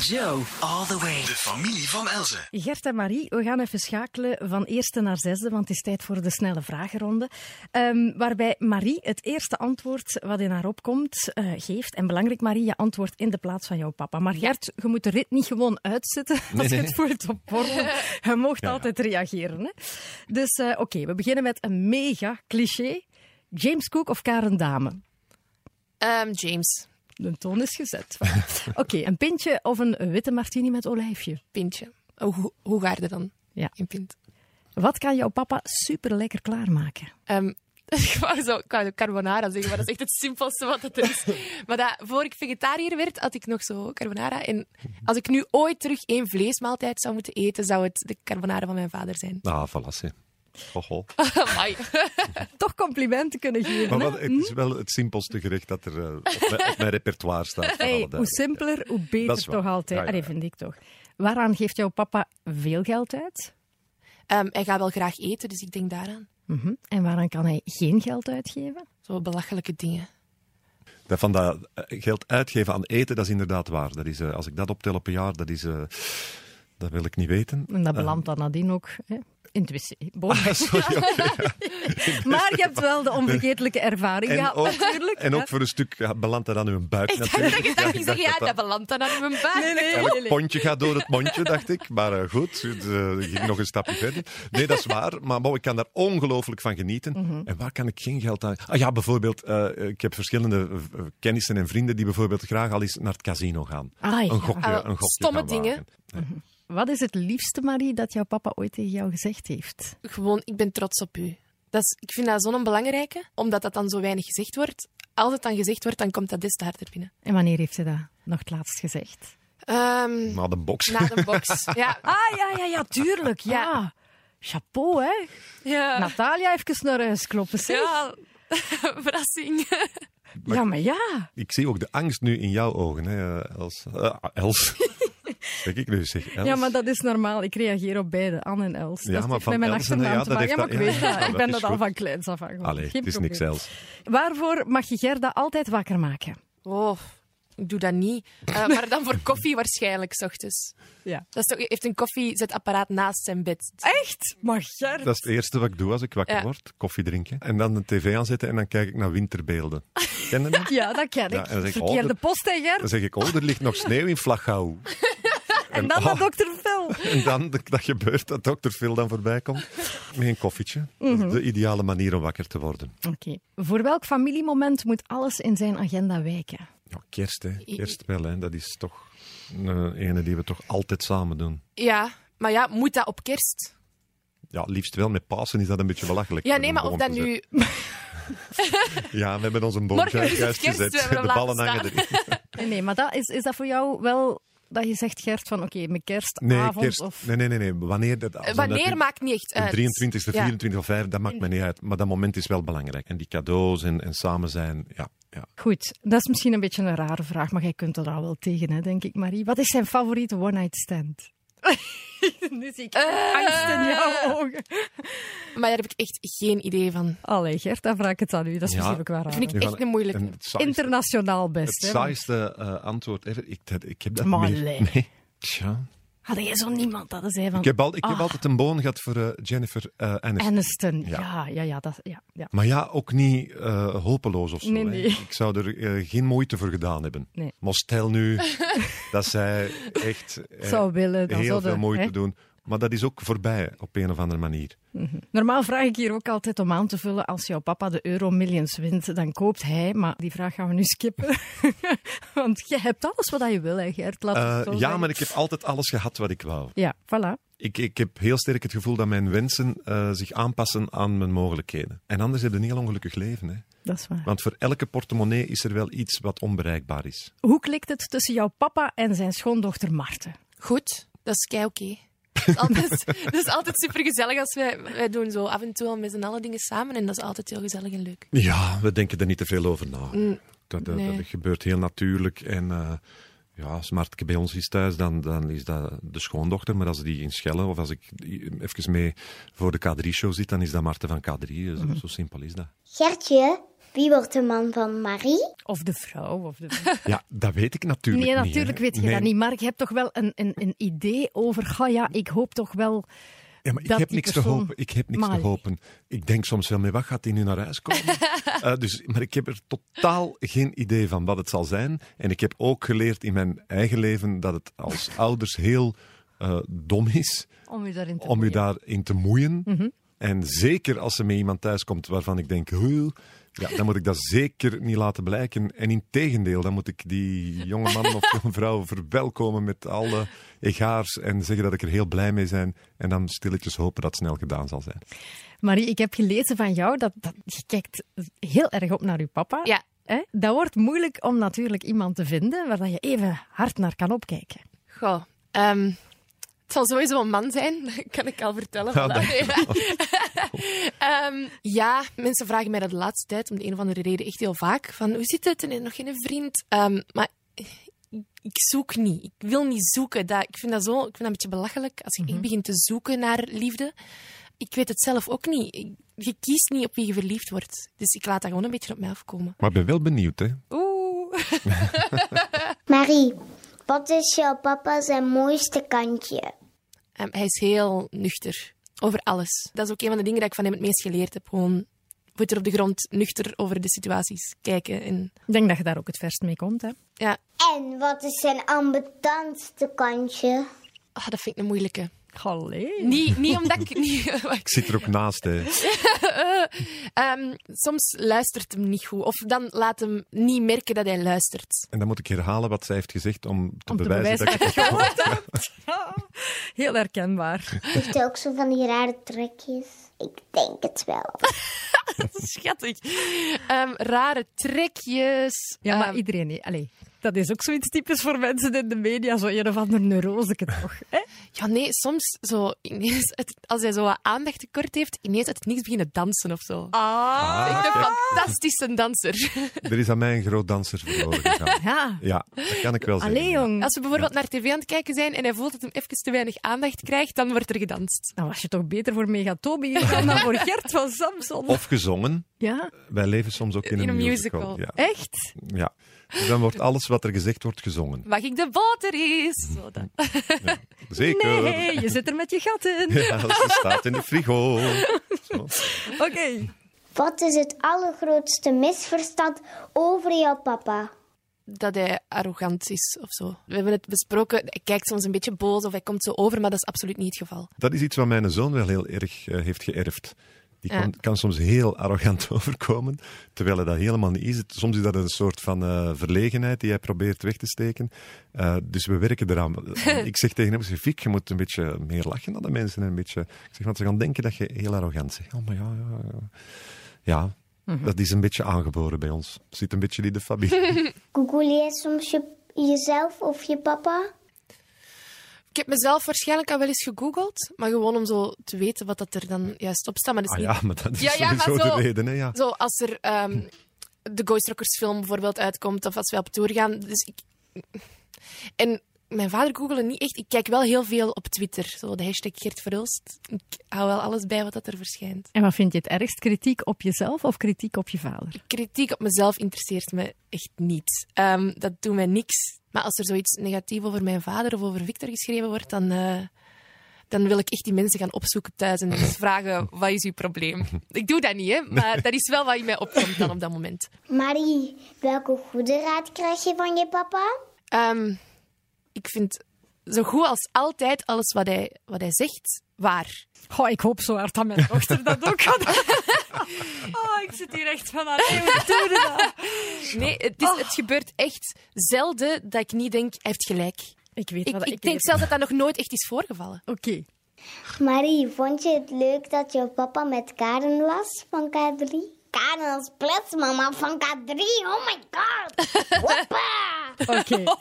Joe, all the way. De familie van Elze. Gert en Marie, we gaan even schakelen van eerste naar zesde, want het is tijd voor de snelle vragenronde. Ehm, waarbij Marie het eerste antwoord wat in haar opkomt eh, geeft. En belangrijk, Marie, je antwoordt in de plaats van jouw papa. Maar Gert, je moet de rit niet gewoon uitzetten als je nee. het voelt op borrel. Je mocht Ja, ja. altijd reageren. Hè? Dus eh, oké, we beginnen met een mega cliché. James Cook of Karen Dame? Ehm, James, De toon is gezet. Oké, een pintje of een witte martini met olijfje? pintje. Oh, hoe, hoe ga je dan? Ja. In pint. Wat kan jouw papa super lekker klaarmaken? Ehm, ik wou zo ik wou carbonara zeggen, maar dat is echt het simpelste wat het is. Maar dat, voor ik vegetariër werd, had ik nog zo carbonara. En als ik nu ooit terug één vleesmaaltijd zou moeten eten, zou het de carbonara van mijn vader zijn. Ah, voilà. Hoho. Amai. toch complimenten kunnen geven. Maar wat, het is wel het simpelste gerecht dat er eh, op, mijn, op mijn repertoire staat. Hey, hoe simpeler, hoe Dat beter toch altijd. Ja, ja, Allee, ja. vind ik toch. Waaraan geeft jouw papa veel geld uit? Ehm, hij gaat wel graag eten, dus ik denk daaraan. Mhm. En waaraan kan hij geen geld uitgeven? Zo belachelijke dingen. Dat van dat eh, geld uitgeven aan eten, dat is inderdaad waar. Dat is, eh, als ik dat optel op een jaar, dat is... eh, dat wil ik niet weten. En dat belandt dan nadien ook hè, in het wc. Ah, sorry. Maar je hebt wel de onvergetelijke ervaring En gehad, ook, natuurlijk. en ook voor een stuk ja, belandt dat aan uw buik Ik natuurlijk. dat je dacht, Ja, ik ja, dacht dat belandt dan aan mijn buik. Nee, nee, Elk nee, nee. pontje gaat door het mondje, dacht ik. Maar eh, goed, het eh, ging nog een stapje verder. Nee, dat is waar. Maar ik kan daar ongelooflijk van genieten. Mhm. En waar kan ik geen geld aan... Ah ja, bijvoorbeeld, eh, ik heb verschillende kennissen en vrienden die bijvoorbeeld graag al eens naar het casino gaan. Ah, ja. Een gokje, Ah, een gokje stomme dingen. Wat is het liefste, Marie, dat jouw papa ooit tegen jou gezegd heeft? Gewoon, ik ben trots op u. Dat is, ik vind dat zo'n belangrijke, omdat dat dan zo weinig gezegd wordt. Als het dan gezegd wordt, dan komt dat des te harder binnen. En wanneer heeft hij dat nog het laatst gezegd? Ehm, Na de box. na de box. Ja, Ah, ja, ja, ja, tuurlijk, ja. Chapeau, hè. ja. Natalia, even naar huis kloppen, zeg. ja. verrassing. Ja, maar ja. Ik zie ook de angst nu in jouw ogen, hè, Els. Eh, Els. zeg ik nu, zeg. Els. Ja, maar dat is normaal. Ik reageer op beide, Anne en Els. Ja, dat maar van mijn Els en- achternaam ja, dat. Ja, maar ik dat- weet ja, dat. ja, Ik ben dat al van kleins af aan gewoon. Allee, Geen het is niks. Els. Waarvoor mag je Gerda altijd wakker maken? Oh, ik doe dat niet. Eh, maar dan voor koffie waarschijnlijk, s ochtends. Ja. Dat is toch, heeft een koffiezetapparaat naast zijn bed. Echt? Maar Gert? Dat is het eerste wat ik doe als ik wakker Ja. word. Koffie drinken. En dan de tv aanzetten en dan kijk ik naar winterbeelden. Ken je dat? Ja, dat ken ik. Ja, en dan zeg ik, oh, Verkeerde dat- post, hè, Gert? Dan zeg ik, oh, er ligt nog sneeuw in Flachau. En dan oh, naar dokter Phil. En dan, dat gebeurt, dat dokter Phil dan voorbij komt. Met een koffietje. Mhm. de ideale manier om wakker te worden. Oké. Voor welk familiemoment moet alles in zijn agenda wijken? Ja, kerst, hè. Kerst wel, hè. Dat is toch een ene die we toch altijd samen doen. Ja, maar ja, moet dat op kerst? Ja, liefst wel. Met Pasen is dat een beetje belachelijk. Ja, nee, een maar of dat nu... Ja, we hebben onze boom Morgen juist gezet. we hebben hem De ballen hangen erin. Nee, nee maar dat is, is dat voor jou wel dat je zegt, Gert, van oké, mijn kerstavond Nee, kerst. of... Nee, nee, nee, nee. Wanneer dat, Wanneer maakt niet echt uit. 23e, Ja. 24 of 5, dat maakt me niet uit. Maar dat moment is wel belangrijk. En die cadeaus en, en samen zijn, ja. ja. Goed, dat is misschien een beetje een rare vraag, maar jij kunt er al wel tegen, hè, denk ik, Marie. Wat is zijn favoriete one-night stand? nu zie ik angst in jouw ogen. Maar daar heb ik echt geen idee van. Allee, Gert, dan vraag ik het aan u. Dat is Ja. misschien ook. Dat vind ik echt een het saaiste, Internationaal het best, hè. saaiste eh, antwoord ever. Ik, ik heb dat Maar. Nee. Tja. Hadden jij zo niemand dat zei van... Ik heb, al, ik heb ah, altijd een boon gehad voor eh, Jennifer eh, Aniston. Aniston, Ja. ja, ja, ja. dat, ja, ja. Maar ja, ook niet eh, hopeloos of zo. Nee. Ik zou er geen moeite voor gedaan hebben. Nee. Maar stel nu dat zij echt Zou willen, dan heel zou veel moeite hè? doen. Maar dat is ook voorbij op een of andere manier. Normaal vraag ik hier ook altijd om aan te vullen als jouw papa de Euro Millions wint, dan koopt hij. Maar die vraag gaan we nu skippen. Want jij hebt alles wat je wil, hè, Gert. Laat het Eh, zo ja, maar ik heb altijd alles gehad wat ik wou. Ja, voilà. Ik, ik heb heel sterk het gevoel dat mijn wensen eh, zich aanpassen aan mijn mogelijkheden. En anders heb je een heel ongelukkig leven. Hè? Dat is waar. Want voor elke portemonnee is er wel iets wat onbereikbaar is. Hoe klikt het tussen jouw papa en zijn schoondochter Marten? Goed, dat is kei oké. Is altijd, dat is altijd super gezellig als wij, wij doen zo af en toe al met z'n allen dingen samen en dat is altijd heel gezellig en leuk. Ja, we denken er niet te veel over na. Mm, dat, dat, nee. dat gebeurt heel natuurlijk. En eh, ja, als Martke bij ons is thuis, dan, dan is dat de schoondochter. Maar als die in Schellen of als ik even mee voor de K3-show zit, dan is dat Marten van K3. Zo, Mhm. zo simpel is dat. Gertje, wie wordt de man van Marie? Of de vrouw? Of de... Ja, dat weet ik natuurlijk Nee, niet. natuurlijk hè. weet je Nee. dat niet. Maar je hebt toch wel een, een, een idee over... Ga ja, ik hoop toch wel... Ja, maar ik heb niks te hopen. Ik heb niks te hopen. Ik denk soms wel, met wat gaat hij nu naar huis komen? Eh, dus, maar ik heb er totaal geen idee van wat het zal zijn. En ik heb ook geleerd in mijn eigen leven dat het als ouders heel eh, dom is Om je daarin te om daarin te moeien. Mhm. En zeker als er met iemand thuis komt waarvan ik denk, "Huh," ja, dan moet ik dat zeker niet laten blijken. En in tegendeel, dan moet ik die jonge man of jonge vrouw verwelkomen met alle egaars en zeggen dat ik er heel blij mee ben. En dan stilletjes hopen dat het snel gedaan zal zijn. Marie, ik heb gelezen van jou dat, dat je kijkt heel erg op naar je papa. Ja. Hè? Dat wordt moeilijk om natuurlijk iemand te vinden waar dat je even hard naar kan opkijken. Goh, ehm, het zal sowieso een man zijn, dat kan ik al vertellen. Ja. Nee. Ehm, ja, mensen vragen mij dat de laatste tijd om de een of andere reden echt heel vaak. Van, hoe zit het? En heb je nog geen vriend? Ehm, maar ik, ik zoek niet. Ik wil niet zoeken. Dat, ik, vind dat zo, ik vind dat een beetje belachelijk als je echt begint te zoeken naar liefde. Ik weet het zelf ook niet. Ik- je kiest niet op wie je verliefd wordt. Dus ik laat dat gewoon een beetje op mij afkomen. Maar ik ben wel benieuwd, hè. Oeh. Marie, wat is jouw papa zijn mooiste kantje? Ehm, hij is heel nuchter over alles. Dat is ook een van de dingen dat ik van hem het meest geleerd heb. Gewoon voeten op de grond, nuchter over de situaties kijken. En, Ik denk dat je daar ook het verst mee komt. Hè? ja, En wat is zijn ambetantste kantje? ah, dat vind ik een moeilijke. Allee. Niet, niet omdat ik... Niet, Ik zit er ook naast, hè. Ehm, soms luistert hem niet goed. Of dan laat hem niet merken dat hij luistert. En dan moet ik herhalen wat zij heeft gezegd om te, Om te bewijzen, dat ik het gehoord heb. Heel herkenbaar. Heeft hij ook zo van die rare trekjes? Ik denk het wel. Schattig. Ehm, rare trekjes. Ja, maar Ehm, iedereen... nee. Allee, dat is ook zoiets typisch voor mensen in de media. Zo een of ander neuroseke toch. Hè? ja, nee, soms zo ineens, het- als hij zo wat aandacht tekort heeft, ineens uit het niks beginnen dansen of zo. Ah. Ik ben een fantastische danser. Er is aan mij een groot danser verloren gegaan. Ja. Ja, dat kan ik wel zeggen. Allee, jong. Als we bijvoorbeeld naar tv aan het kijken zijn en hij voelt dat hij even te weinig aandacht krijgt, dan wordt er gedanst. Dan was je toch beter voor Megatobi dan voor Gert van Samson. Of gezongen. Ja, Wij leven soms ook in, In een een musical. musical. Ja. echt? ja. Dus dan wordt alles wat er gezegd wordt gezongen. Mag ik de boter is? Zo dan. Zeker. Nee, je zit er met je gat in. Ja, ze staat in de frigo. Zo. Oké. Wat is het allergrootste misverstand over jouw papa? Dat hij arrogant is of zo. We hebben het besproken. Hij kijkt soms een beetje boos of hij komt zo over, maar dat is absoluut niet het geval. Dat is iets wat mijn zoon wel heel erg eh, heeft geërfd. Die Ja. kan, kan soms heel arrogant overkomen, terwijl hij dat helemaal niet is. Het- Soms is dat een soort van eh, verlegenheid die hij probeert weg te steken. Eh, dus we werken eraan. ik zeg tegen hem, ik zeg, Fiek, je moet een beetje meer lachen naar de mensen. En een beetje, ik zeg, want ze gaan denken dat je heel arrogant bent. Oh, maar ja, ja, ja. Ja, Mhm. dat is een beetje aangeboren bij ons. Zit een beetje in de familie. Google jij soms je, jezelf of je papa? Ik heb mezelf waarschijnlijk al wel eens gegoogeld, maar gewoon om zo te weten wat dat er dan juist op staat. Maar dat is ah niet ja, maar dat is Ja, ja, sowieso zo- de reden. Hè, ja. Zo als er ehm, de Ghost Rockers film bijvoorbeeld uitkomt, of als we op tour gaan. Dus ik... En mijn vader googelde niet echt. Ik kijk wel heel veel op Twitter. Zo de hashtag Gert Verhulst. Ik hou wel alles bij wat dat er verschijnt. En wat vind je het ergst? Kritiek op jezelf of kritiek op je vader? Kritiek op mezelf interesseert me echt niet. Ehm, dat doet mij niks. Maar als er zoiets negatief over mijn vader of over Victor geschreven wordt, dan, eh, dan wil ik echt die mensen gaan opzoeken thuis en eens vragen, wat is uw probleem? Ik doe dat niet, hè, maar dat is wel wat in mij opkomt dan op dat moment. Marie, welke goede raad krijg je van je papa? Ehm, ik vind zo goed als altijd alles wat hij, wat hij zegt waar. Oh, ik hoop zo hard dat mijn dochter dat ook gaat. Oh, ik zit hier echt van, dat? Nee, het, is, het gebeurt echt zelden dat ik niet denk, hij heeft gelijk. Ik weet Ik, wat ik denk zelfs dat dat nog nooit echt is voorgevallen. Oké. Marie, vond je het leuk dat je papa met Karen was van K3? Karen is mama van K3, oh my god! Hoppa! Oké.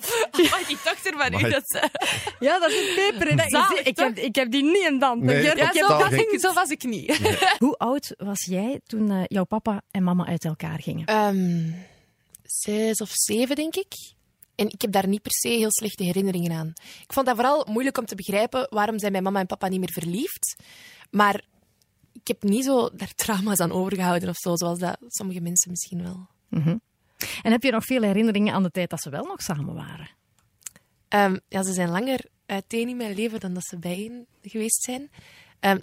Oh, die dochter van u, Maar- dat ze... Ja, dat is peper. Zalig, ik, heb, ik heb die niet in de hand. Nee. Ja, Ik zo dat was, ik, zo was ik niet. Hoe oud was jij toen eh, jouw papa en mama uit elkaar gingen? Ehm, zes of zeven, denk ik. En ik heb daar niet per se heel slechte herinneringen aan. Ik vond dat vooral moeilijk om te begrijpen waarom zijn mijn mama en papa niet meer verliefd. Maar ik heb niet zo daar trauma's aan overgehouden of zo, zoals dat sommige mensen misschien wel. En heb je nog veel herinneringen aan de tijd dat ze wel nog samen waren? Ehm, ja, ze zijn langer uiteen in mijn leven dan dat ze bijeen geweest zijn.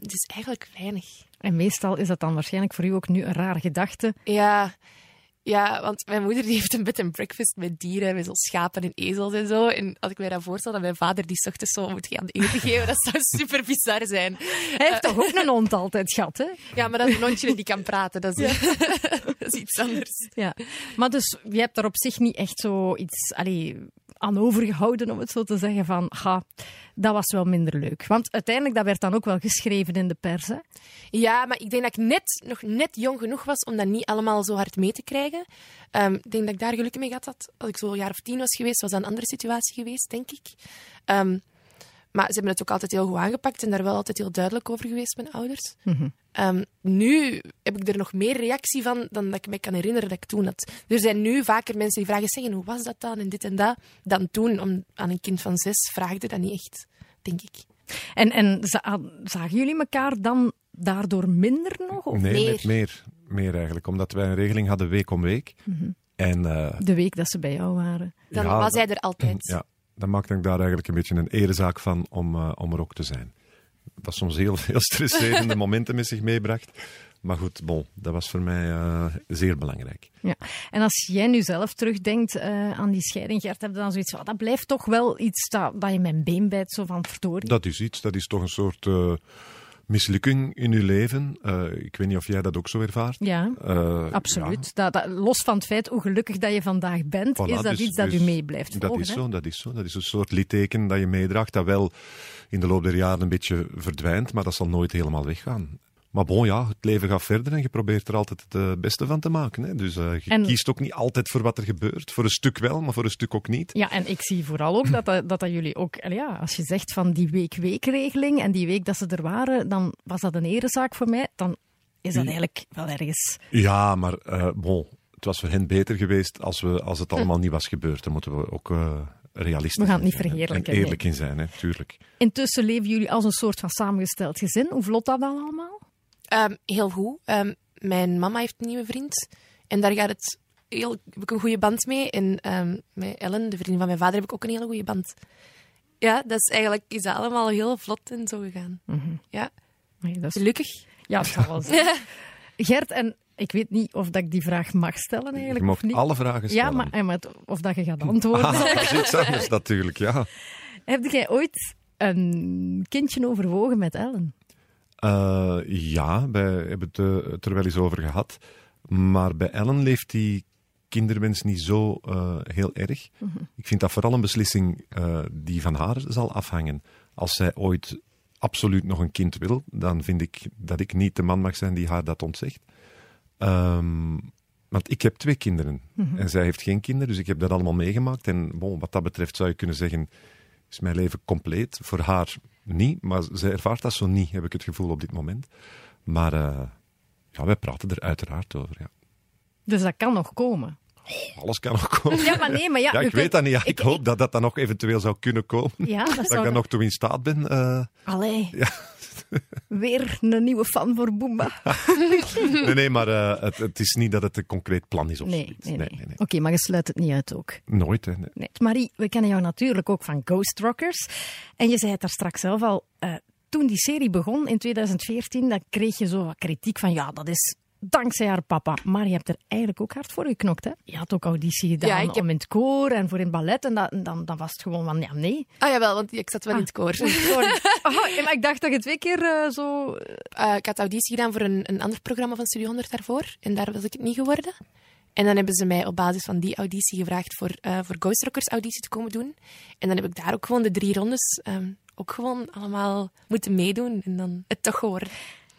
Dus eigenlijk weinig. En meestal is dat dan waarschijnlijk voor u ook nu een rare gedachte. Ja, ja, want mijn moeder die heeft een bed and breakfast met dieren, met zo schapen en ezels en zo. En als ik mij dat voorstel, dat mijn vader die 's ochtends zo moet gaan eten geven, dat zou super bizar zijn. Hij heeft toch ook een hond altijd gehad, hè? Ja, maar dat is een hondje die kan praten, dat is, dat is iets anders. Ja. Maar dus, je hebt daar op zich niet echt zo iets allee, aan overgehouden, om het zo te zeggen, van, ha, dat was wel minder leuk. Want uiteindelijk, dat werd dan ook wel geschreven in de pers, hè? Ja, maar ik denk dat ik net, nog net jong genoeg was om dat niet allemaal zo hard mee te krijgen. Ehm, ik denk dat ik daar geluk mee gehad had. Als ik zo een jaar of tien was geweest, was dat een andere situatie geweest, denk ik. Ehm, maar ze hebben het ook altijd heel goed aangepakt en daar wel altijd heel duidelijk over geweest, mijn ouders. Ehm, nu heb ik er nog meer reactie van dan dat ik me kan herinneren dat ik toen had. Er zijn nu vaker mensen die vragen, zeggen, hoe was dat dan en dit en dat, dan toen. Om, aan een kind van zes vraagde dat niet echt, denk ik. En, en za- zagen jullie elkaar dan daardoor minder nog? Of Nee, meer? meer. Meer eigenlijk. Omdat wij een regeling hadden week om week. En eh, de week dat ze bij jou waren? Dan Ja, was hij er altijd. ja, dan maakte ik daar eigenlijk een beetje een erezaak van om, eh, om er ook te zijn. Wat soms heel, heel stresserende momenten met zich meebracht. Maar goed, bon, dat was voor mij eh, zeer belangrijk. Ja. En als jij nu zelf terugdenkt eh, aan die scheiding, Gert, heb je dan zoiets van, dat blijft toch wel iets dat, dat je mijn been bijt, zo van verdorie. Dat is iets, dat is toch een soort mislukking in je leven. Eh, ik weet niet of jij dat ook zo ervaart. Ja, Eh, absoluut. Dat, dat, los van het feit hoe gelukkig dat je vandaag bent, Voilà, is dat dus- iets dat dus u mee blijft Dat volgen. is hè? zo, dat is zo. Dat is een soort litteken dat je meedraagt, dat wel in de loop der jaren een beetje verdwijnt, maar dat zal nooit helemaal weggaan. Maar bon, ja, het leven gaat verder en je probeert er altijd het eh, beste van te maken. Hè. Dus eh, je En- kiest ook niet altijd voor wat er gebeurt. Voor een stuk wel, maar voor een stuk ook niet. Ja, en ik zie vooral ook dat, dat, dat, dat jullie ook, ja, als je zegt van die week-week-regeling en die week dat ze er waren, dan was dat een erezaak voor mij. Dan is dat eigenlijk wel ergens. Ja, maar eh, bon, het was voor hen beter geweest als, we, als het allemaal niet was gebeurd. Daar moeten we ook eh realistisch We gaan het niet verheerlijken, En eerlijk in zijn, hè, tuurlijk. Intussen leven jullie als een soort van samengesteld gezin. Hoe vlot dat dan allemaal? Ehm, heel goed. Ehm, mijn mama heeft een nieuwe vriend. En daar gaat het heel, heb ik een goede band mee. En ehm, met Ellen, de vriendin van mijn vader, heb ik ook een hele goede band. Ja, dat is eigenlijk is dat allemaal heel vlot en zo gegaan. Ja, Nee, dat is, gelukkig. ja, dat zal wel zijn. Gert, en ik weet niet of dat ik die vraag mag stellen Je eigenlijk mag of niet. alle vragen stellen. ja, maar, het- of dat je gaat antwoorden. Ah, dat is iets anders natuurlijk, ja. Heb jij ooit een kindje overwogen met Ellen? Eh, ja, wij hebben het, eh, het er wel eens over gehad. Maar bij Ellen leeft die kinderwens niet zo eh, heel erg. Ik vind dat vooral een beslissing die van haar zal afhangen. Als zij ooit absoluut nog een kind wil, dan vind ik dat ik niet de man mag zijn die haar dat ontzegt. Ehm, want ik heb twee kinderen en zij heeft geen kinderen, dus ik heb dat allemaal meegemaakt. En bon, wat dat betreft zou je kunnen zeggen, is mijn leven compleet. Voor haar niet, maar zij ervaart dat zo niet, heb ik het gevoel op dit moment. Maar eh, ja, wij praten er uiteraard over. Ja. Dus dat kan nog komen. Alles kan nog komen. Ja, maar nee, maar ja. Ja, ik kunt- weet dat niet. Ja, ik hoop dat dat dan nog eventueel zou kunnen komen. Ja, dat Dat ik daar nog toe in staat ben. eh, Allee. ja. Weer een nieuwe fan voor Boomba. Nee, nee, maar eh, het, het is niet dat het een concreet plan is of Nee, zoiets. nee, nee. Oké, maar je sluit het niet uit ook. Nooit, hè. nee. Nee. Marie, we kennen jou natuurlijk ook van Ghost Rockers. En je zei het daar straks zelf al. eh, toen die serie begon in 2014, dan kreeg je zo wat kritiek van ja, dat is dankzij haar papa. Maar je hebt er eigenlijk ook hard voor geknokt, hè? Je had ook auditie gedaan Ja, ik heb- om in het koor en voor in ballet. En dat, dan, dan was het gewoon van ja, nee. Ah jawel, want ik zat wel in het koor. Sorry. Oh, maar ik dacht dat je twee keer eh, zo... Eh, ik had auditie gedaan voor een, een ander programma van Studio 100 daarvoor. En daar was ik het niet geworden. En dan hebben ze mij op basis van die auditie gevraagd voor, eh voor Ghost Rockers auditie te komen doen. En dan heb ik daar ook gewoon de drie rondes ehm, ook gewoon allemaal moeten meedoen. En dan het toch geworden.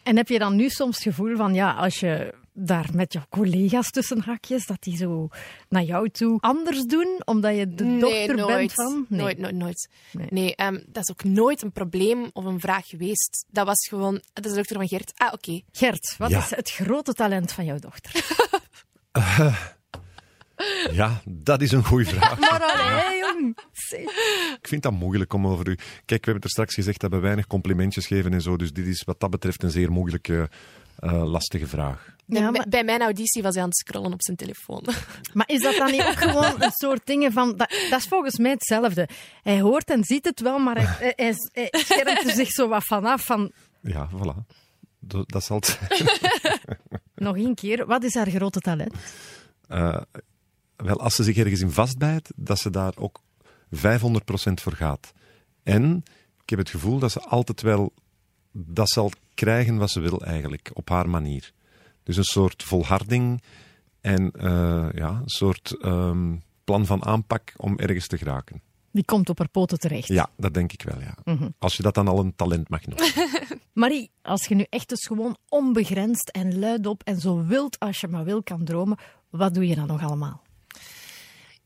En heb je dan nu soms het gevoel van, ja, als je daar met jouw collega's tussen hakjes, dat die zo naar jou toe anders doen, omdat je de dochter nooit. bent van? Nee. Nooit, nooit, nooit. Nee. Nee, ehm, dat is ook nooit een probleem of een vraag geweest. Dat was gewoon, dat is de dochter van Gert. Ah, oké. Gert, wat Ja. is het grote talent van jouw dochter? Ja, dat is een goede vraag. Maar. Ik vind dat moeilijk om over u... Kijk, we hebben het er straks gezegd dat we weinig complimentjes geven en zo. Dus dit is wat dat betreft een zeer moeilijke, eh, lastige vraag. Ja, Bij- maar- Bij mijn auditie was hij aan het scrollen op zijn telefoon. Maar is dat dan niet ook gewoon een soort dingen van... Dat, dat is volgens mij hetzelfde. Hij hoort en ziet het wel, maar hij, hij, hij, schermt er zich zo wat vanaf van... Ja, voilà. Dat, dat zal het zijn. Nog één keer, wat is haar grote talent? Eh, wel, als ze zich ergens in vastbijt, dat ze daar ook 500% voor gaat. En ik heb het gevoel dat ze altijd wel dat zal krijgen wat ze wil eigenlijk, op haar manier. Dus een soort volharding en eh, ja, een soort ehm, plan van aanpak om ergens te geraken. Die komt op haar poten terecht. Ja, dat denk ik wel, ja. Als je dat dan al een talent mag noemen. Marie, als je nu echt dus gewoon onbegrensd en luidop en zo wild als je maar wil kan dromen, wat doe je dan nog allemaal?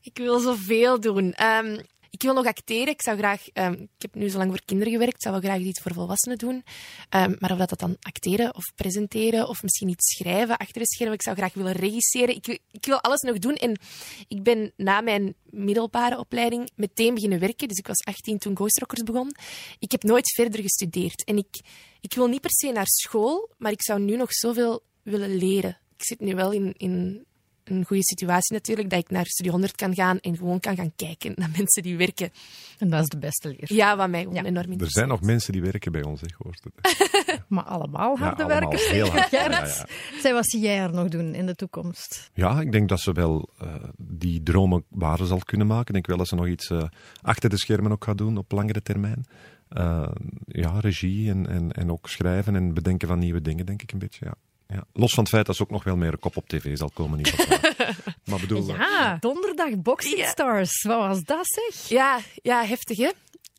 Ik wil zoveel doen. Ehm, ik wil nog acteren. Ik zou graag... ehm, ik heb nu zo lang voor kinderen gewerkt. Ik zou wel graag iets voor volwassenen doen. Ehm, maar of dat, dat dan acteren of presenteren of misschien iets schrijven achter de schermen. Ik zou graag willen regisseren. Ik, wil- ik wil alles nog doen. En ik ben na mijn middelbare opleiding meteen beginnen werken. Dus ik was 18 toen Ghost Rockers begon. Ik heb nooit verder gestudeerd. En ik, ik wil niet per se naar school, maar ik zou nu nog zoveel willen leren. Ik zit nu wel in, in een goede situatie natuurlijk, dat ik naar Studio 100 kan gaan en gewoon kan gaan kijken naar mensen die werken. En dat is de beste leer. Ja, wat mij gewoon Ja. enorm Er zijn nog mensen die werken bij ons, hè, gehoord het. Maar allemaal harde allemaal werkers. heel hard. Ja, ja. Zij, wat zie jij er nog doen in de toekomst? Ja, ik denk dat ze wel eh, die dromen waar zal kunnen maken. Ik denk wel dat ze nog iets eh, achter de schermen ook gaat doen op langere termijn. Eh, ja, regie en, en, en ook schrijven en bedenken van nieuwe dingen, denk ik een beetje. Ja. Ja. Los van het feit dat ze ook nog wel meer kop op tv zal komen. Niet maar bedoel, Ja, donderdag Boxing Ja. Stars. Wat was dat zeg? Ja, ja, heftig hè?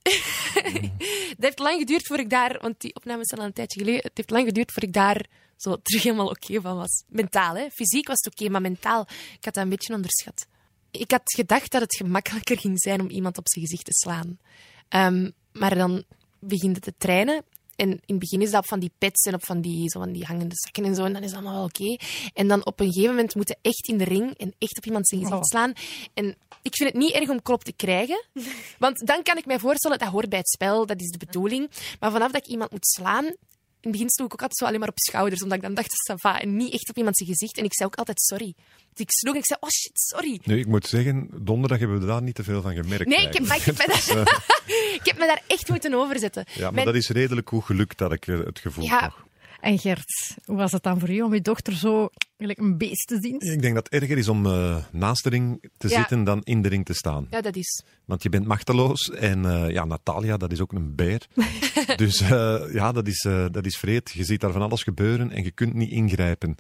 Het heeft lang geduurd voor ik daar, want die opnames zijn al een tijdje geleden, het heeft lang geduurd voor ik daar zo terug helemaal oké van was. Mentaal, hè? Fysiek was het oké, maar mentaal, ik had dat een beetje onderschat. Ik had gedacht dat het gemakkelijker ging zijn om iemand op zijn gezicht te slaan. Ehm, maar dan begint het te trainen. En in het begin is dat op van die pets en op van die, zo van die hangende zakken en zo. En dan is dat allemaal wel oké. En dan op een gegeven moment moeten echt in de ring en echt op iemand zijn gezicht Oh. slaan. En ik vind het niet erg om klop te krijgen. Want dan kan ik mij voorstellen, dat hoort bij het spel, dat is de bedoeling. Maar vanaf dat ik iemand moet slaan, in het begin sloeg ik ook altijd zo alleen maar op schouders, omdat ik dan dacht, va. En niet echt op iemand zijn gezicht. En ik zei ook altijd sorry. Dus ik sloeg en ik zei, oh shit, sorry. nu, ik moet zeggen, donderdag hebben we daar niet te veel van gemerkt. Nee, ik heb, ik, heb me eigenlijk. daar, ik heb me daar echt moeten overzetten. Ja, maar Mijn- dat is redelijk goed gelukt, dat ik eh, het gevoel Ja. nog. En Gert, hoe was het dan voor u om je dochter zo gelijk een beest te zien? Ik denk dat het erger is om eh, naast de ring te Ja. zitten dan in de ring te staan. Ja, dat is. Want je bent machteloos en eh, ja, Natalia, dat is ook een beer. dus eh, ja, dat is, eh, dat is vreed. Je ziet daar van alles gebeuren en je kunt niet ingrijpen.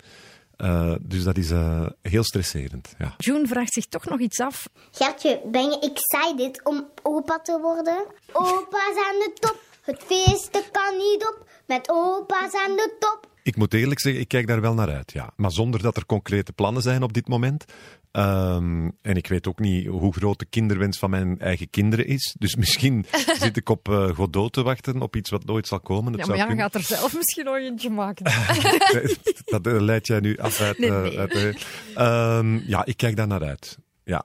Eh, dus dat is eh, heel stresserend. Ja. June vraagt zich toch nog iets af. Gertje, ben je excited om opa te worden? Opa's aan de top, het feesten kan niet op. Met opa's aan de top. Ik moet eerlijk zeggen, ik kijk daar wel naar uit. Ja. Maar zonder dat er concrete plannen zijn op dit moment. Ehm, en ik weet ook niet hoe groot de kinderwens van mijn eigen kinderen is. Dus misschien zit ik op eh, Godot te wachten, op iets wat nooit zal komen. Dat Ja, maar ja, kunnen. gaat er zelf misschien nog eentje maken. dat eh, leidt jij nu af uit... Nee, nee. uit, eh, ehm, ja, ik kijk daar naar uit. Ja.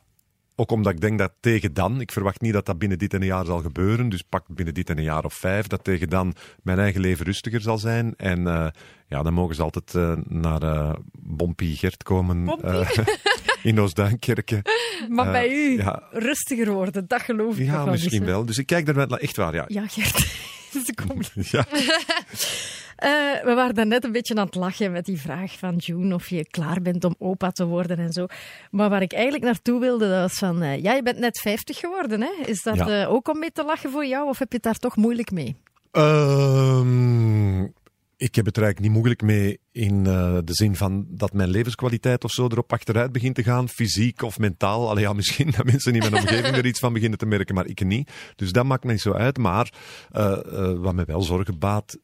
Ook omdat ik denk dat tegen dan, ik verwacht niet dat dat binnen dit en een jaar zal gebeuren, dus pak binnen dit en een jaar of vijf, dat tegen dan mijn eigen leven rustiger zal zijn. En uh, ja, dan mogen ze altijd uh, naar uh, Bompie Gert komen in Oostduinkerken. Maar bij u ja. rustiger worden, dat geloof ik Ja, misschien wel. Dus ik kijk er wel echt waar, ja. Ja, Gert. Komt. Ja. Uh, we waren net een beetje aan het lachen met die vraag van June of je klaar bent om opa te worden en zo. Maar waar ik eigenlijk naartoe wilde, dat was van, uh, ja, je bent net 50 geworden, hè? Is dat ja. uh, ook om mee te lachen voor jou of heb je het daar toch moeilijk mee? Um, ik heb het er eigenlijk niet moeilijk mee in uh, de zin van dat mijn levenskwaliteit of zo erop achteruit begint te gaan, fysiek of mentaal. Allee, ja, misschien dat mensen in mijn omgeving er iets van beginnen te merken, maar ik niet. Dus dat maakt me niet zo uit. Maar uh, uh, wat me wel zorgen baat,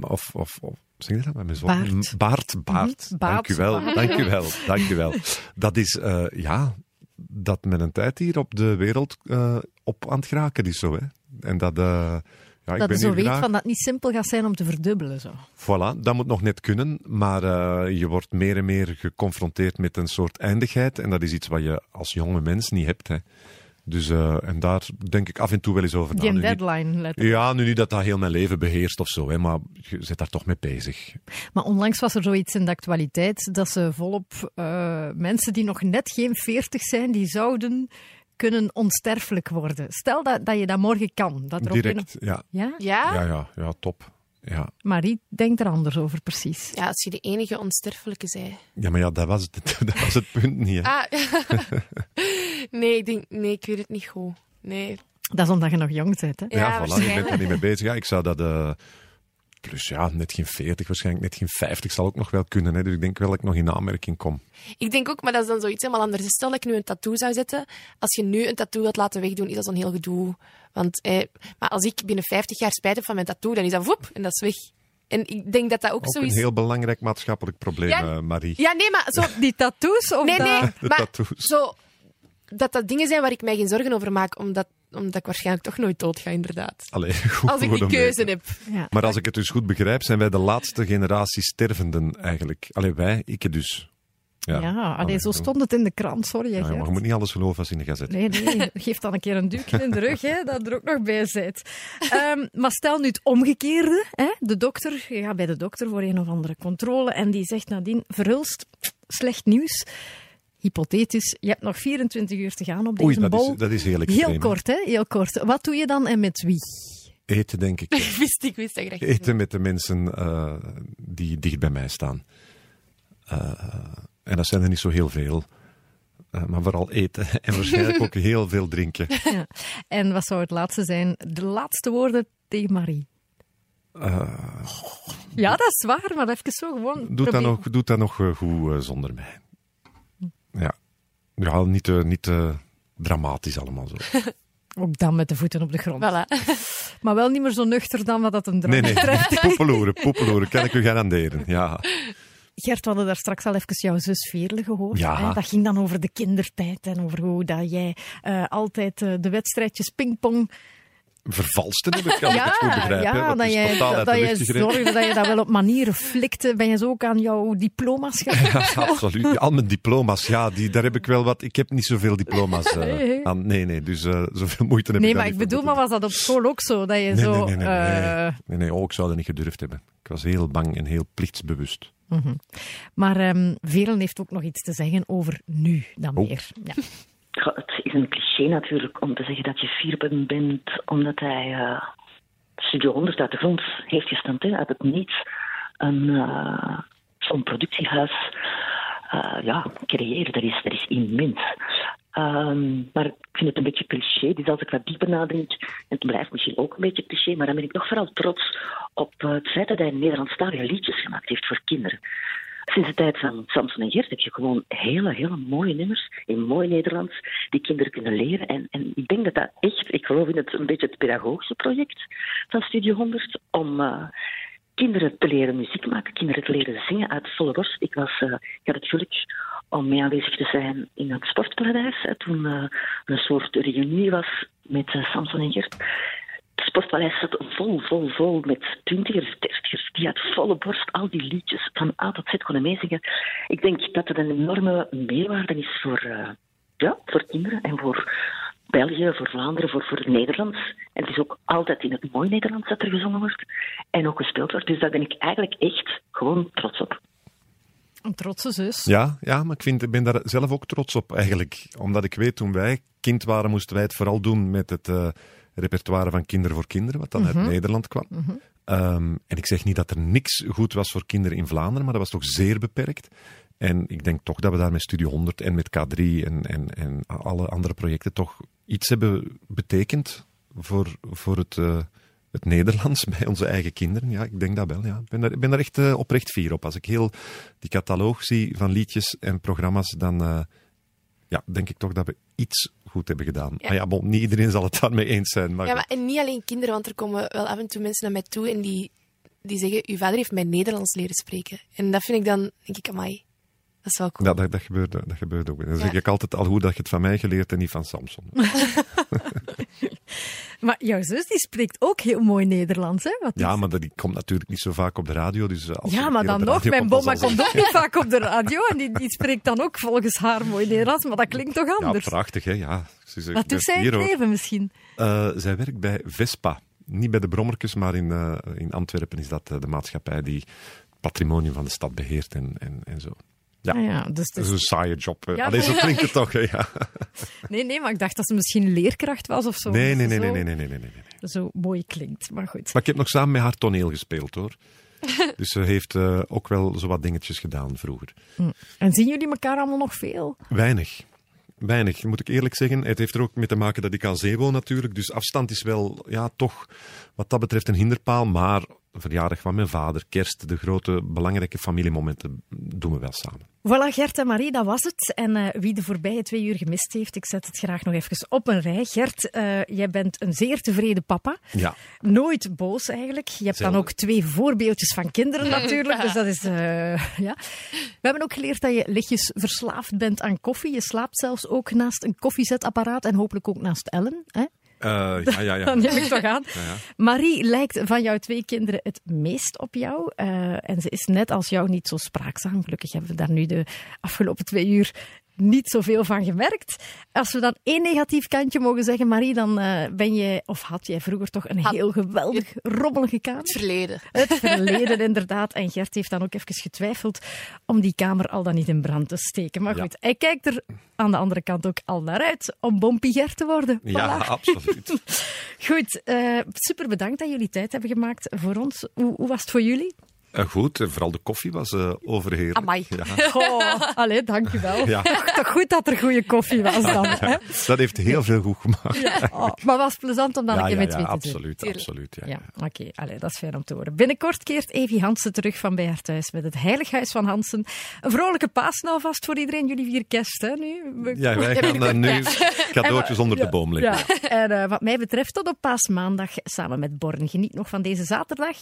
of, of, of zeg je dat? Met mijn Baart. Baart, baard. Mm, dank u wel, dank u wel, dank u wel. Dat is, ja, dat men een tijd hier op de wereld op aan het geraken is zo, hè. En dat... Ja, dat je zo weet graag... van dat het niet simpel gaat zijn om te verdubbelen. Zo. Voilà, dat moet nog net kunnen, maar uh, je wordt meer en meer geconfronteerd met een soort eindigheid en dat is iets wat je als jonge mens niet hebt. Hè. Dus, uh, en daar denk ik af en toe wel eens over na. Die deadline, letterlijk. Ja, nu niet dat dat heel mijn leven beheerst of zo, hè, maar je zit daar toch mee bezig. Maar onlangs was er zoiets in de actualiteit dat ze volop uh, mensen die nog net geen veertig zijn, die zouden kunnen onsterfelijk worden. Stel dat, dat je dat morgen kan. Dat er Direct, ja. Ja? Ja? Ja, ja, ja, top. Ja. Marie denkt er anders over, precies. Ja, als je de enige onsterfelijke zei. Ja, maar ja, dat was het, dat was het punt niet. Hè. Ah, nee, ik denk, nee, ik weet het niet goed. Nee. Dat is omdat je nog jong bent, hè? Ja, ja voilà, je bent er niet mee bezig. Ja, ik zou dat... Uh, plus ja, net geen 40, waarschijnlijk net geen 50 zal ook nog wel kunnen. Hè. Dus ik denk wel dat ik nog in aanmerking kom. Ik denk ook, maar dat is dan zoiets helemaal anders. Stel dat ik nu een tattoo zou zetten. Als je nu een tattoo wilt laten wegdoen, is dat zo'n heel gedoe. Want, eh, maar als ik binnen 50 jaar spijt heb van mijn tattoo, dan is dat woep en dat is weg. En ik denk dat dat ook, ook zo is. een heel belangrijk maatschappelijk probleem, ja, uh, Marie. Ja, nee, maar zo... Die tattoos? Of nee, nee, dat... De maar tattoos. zo... Dat dat dingen zijn waar ik mij geen zorgen over maak, omdat, omdat ik waarschijnlijk toch nooit dood ga, inderdaad. Allee, goed Als ik die keuze heb. Ja. Maar als ik het dus goed begrijp, zijn wij de laatste generatie stervenden eigenlijk. Allee, wij, ik dus. Ja, ja allee, zo stond het in de krant, sorry. Ja, maar je moet niet alles geloven als in de gazet. Nee, nee, geef dan een keer een duwtje in de rug, hè, dat er ook nog bij zit. Um, maar stel nu het omgekeerde. Hè, de dokter, je gaat bij de dokter voor een of andere controle en die zegt nadien, verhulst, slecht nieuws. Hypothetisch, je hebt nog 24 uur te gaan op deze Oei, dat bol. is, dat is heel extreem. Heel kort, hè? Heel kort. Wat doe je dan en met wie? Eten, denk ik. wist ik, wist dat graag. Eten met de mensen uh, die dicht bij mij staan. Uh, en dat zijn er niet zo heel veel. Uh, maar vooral eten. En waarschijnlijk ook heel veel drinken. Ja. En wat zou het laatste zijn? De laatste woorden tegen Marie. Ja, dat is waar, maar even zo gewoon. Doe dat nog, doe dat nog goed zonder mij. Ja, ja niet, te, niet te dramatisch allemaal zo. Ook dan met de voeten op de grond. Voilà. Maar wel niet meer zo nuchter dan wat dat een drama Nee, nee, poepeloeren, poepeloeren, kan ik u garanderen. Ja. Gert, we hadden daar straks al even jouw zus Veerle gehoord. Ja. Hè? Dat ging dan over de kindertijd en over hoe dat jij uh, altijd uh, de wedstrijdjes pingpong vervalsten, heb ik, ja, ik het goed begrijp. Ja, dat, je, dat, dat je zorgde dat je dat wel op manieren flikte. Ben je zo ook aan jouw diploma's gegaan? Ja, absoluut. Al mijn diploma's, ja, die, daar heb ik wel wat... Ik heb niet zoveel diploma's uh, nee. aan. Nee, nee, dus uh, zoveel moeite heb nee, ik maar ik bedoel, maar was dat op school ook zo? Dat je nee, zo... Nee, nee, nee. Uh... Nee, nee, nee. Oh, ik zou dat niet gedurfd hebben. Ik was heel bang en heel plichtsbewust. Mm -hmm. Maar um, Veren heeft ook nog iets te zeggen over nu dan oh. meer. Ja. Het is een cliché natuurlijk om te zeggen dat je fier bent omdat hij uh, Studio 100 uit de grond heeft gestampt, hè, uit het niets. Een, uh, zo'n productiehuis uh, ja, creëren, dat is, dat is immens. Um, maar ik vind het een beetje cliché, dus als ik wat dieper nadenk, en het blijft misschien ook een beetje cliché, maar dan ben ik nog vooral trots op het feit dat hij Nederlandstalige liedjes gemaakt heeft voor kinderen. Sinds de tijd van Samson en Gert heb je gewoon hele, hele mooie nummers in mooi Nederlands die kinderen kunnen leren. En, en ik denk dat dat echt, ik geloof in het een beetje het pedagogische project van Studio 100 om uh, kinderen te leren muziek maken, kinderen te leren zingen uit volle borst. Ik, was, uh, ik had het geluk om mee aanwezig te zijn in het sportparadijs, hè, toen uh, een soort reunie was met Samson en Gert. Het sportpaleis zat vol, vol, vol met twintigers, dertigers die uit volle borst al die liedjes van A tot Z konden meezingen. Ik denk dat het een enorme meerwaarde is voor, uh, ja, voor kinderen en voor België, voor Vlaanderen, voor, voor Nederlands. En het is ook altijd in het mooi Nederlands dat er gezongen wordt en ook gespeeld wordt. Dus daar ben ik eigenlijk echt gewoon trots op. Een trotse zus. Ja, ja maar ik vind, ik ben daar zelf ook trots op eigenlijk. Omdat ik weet, toen wij kind waren, moesten wij het vooral doen met het uh, repertoire van Kinderen voor Kinderen, wat dan uit Nederland kwam. Um, en ik zeg niet dat er niks goed was voor kinderen in Vlaanderen, maar dat was toch zeer beperkt. En ik denk toch dat we daar met Studio 100 en met K3 en, en, en alle andere projecten toch iets hebben betekend voor, voor het, uh, het Nederlands bij onze eigen kinderen. Ja, ik denk dat wel. Ja. Ik ben daar, ben daar echt uh, oprecht fier op. Als ik heel die cataloog zie van liedjes en programma's, dan uh, ja, denk ik toch dat we iets goed hebben gedaan. Ja. Maar ja, bon, niet iedereen zal het daarmee eens zijn. Maar ja, maar en niet alleen kinderen, want er komen wel af en toe mensen naar mij toe en die, die zeggen, uw vader heeft mij Nederlands leren spreken. En dat vind ik dan, denk ik, amai, is wel cool. Ja, dat, dat, gebeurt, dat gebeurt ook. Dan ja. zeg ik altijd al hoe dat je het van mij geleerd en niet van Samson. maar jouw zus die spreekt ook heel mooi Nederlands, hè? Wat ja, is... maar die komt natuurlijk niet zo vaak op de radio. Dus als ja, maar dan nog. Mijn bomma komt ook niet vaak op de radio en die, die spreekt dan ook volgens haar mooi Nederlands, maar dat klinkt toch anders? Ja, prachtig, hè? Ja. Ze, Wat doet zij in het leven misschien? Uh, zij werkt bij Vespa. Niet bij de Brommerkes, maar in, uh, in Antwerpen is dat uh, de maatschappij die het patrimonium van de stad beheert en, en, en zo. Ja, ah ja dus, dat is een saaie job. Ja, Allee, klinkt het toch. Ja. Nee, nee, maar ik dacht dat ze misschien leerkracht was of zo. Nee, nee, nee, nee, nee, nee, nee, nee, nee, Zo mooi klinkt, maar goed. Maar ik heb nog samen met haar toneel gespeeld, hoor. dus ze heeft eh, ook wel zo wat dingetjes gedaan vroeger. Hm. En zien jullie elkaar allemaal nog veel? Weinig. Weinig, moet ik eerlijk zeggen. Het heeft er ook mee te maken dat ik aan zee woon natuurlijk. Dus afstand is wel, ja, toch wat dat betreft een hinderpaal. Maar verjaardag van mijn vader, kerst, de grote belangrijke familiemomenten doen we wel samen. Voilà, Gert en Marie, dat was het. En uh, wie de voorbije twee uur gemist heeft, ik zet het graag nog even op een rij. Gert, uh, jij bent een zeer tevreden papa. Ja. Nooit boos eigenlijk. Je hebt Zelf. dan ook twee voorbeeldjes van kinderen natuurlijk. dus dat is, uh, ja. We hebben ook geleerd dat je lichtjes verslaafd bent aan koffie. Je slaapt zelfs ook naast een koffiezetapparaat en hopelijk ook naast Ellen. Hè? Uh, ja, ja, ja. Dan neem ik toch aan. Ja, ja. Marie lijkt van jouw twee kinderen het meest op jou. Uh, en ze is net als jou niet zo spraakzaam. Gelukkig hebben we daar nu de afgelopen twee uur niet zoveel van gemerkt. Als we dan één negatief kantje mogen zeggen, Marie, dan uh, ben je, of had jij vroeger toch een heel geweldig rommelige kamer? Het verleden. Het verleden, inderdaad. En Gert heeft dan ook even getwijfeld om die kamer al dan niet in brand te steken. Maar goed, ja. hij kijkt er aan de andere kant ook al naar uit om Bompie Gert te worden. Ja, voilà. absoluut. goed, uh, super bedankt dat jullie tijd hebben gemaakt voor ons. Hoe, hoe was het voor jullie? Uh, goed, vooral de koffie was uh, overheerlijk. Amai. Ja. Oh, allee, dankjewel. Ja. Toch goed dat er goede koffie was dan. Ja, hè? Dat heeft heel veel goed gemaakt. Ja. Oh, maar was plezant om dan een keer twee te absoluut, doen. Absoluut, ja. ja. Oké, okay, dat is fijn om te horen. Binnenkort keert Evie Hansen terug van bij haar thuis met het Heilighuis van Hansen. Een vrolijke paas vast voor iedereen. Jullie vier kerst, hè, nu? Ja, wij gaan uh, nu cadeautjes onder de boom leggen. Ja. En wat mij betreft tot op paasmaandag samen met Born. Geniet nog van deze zaterdag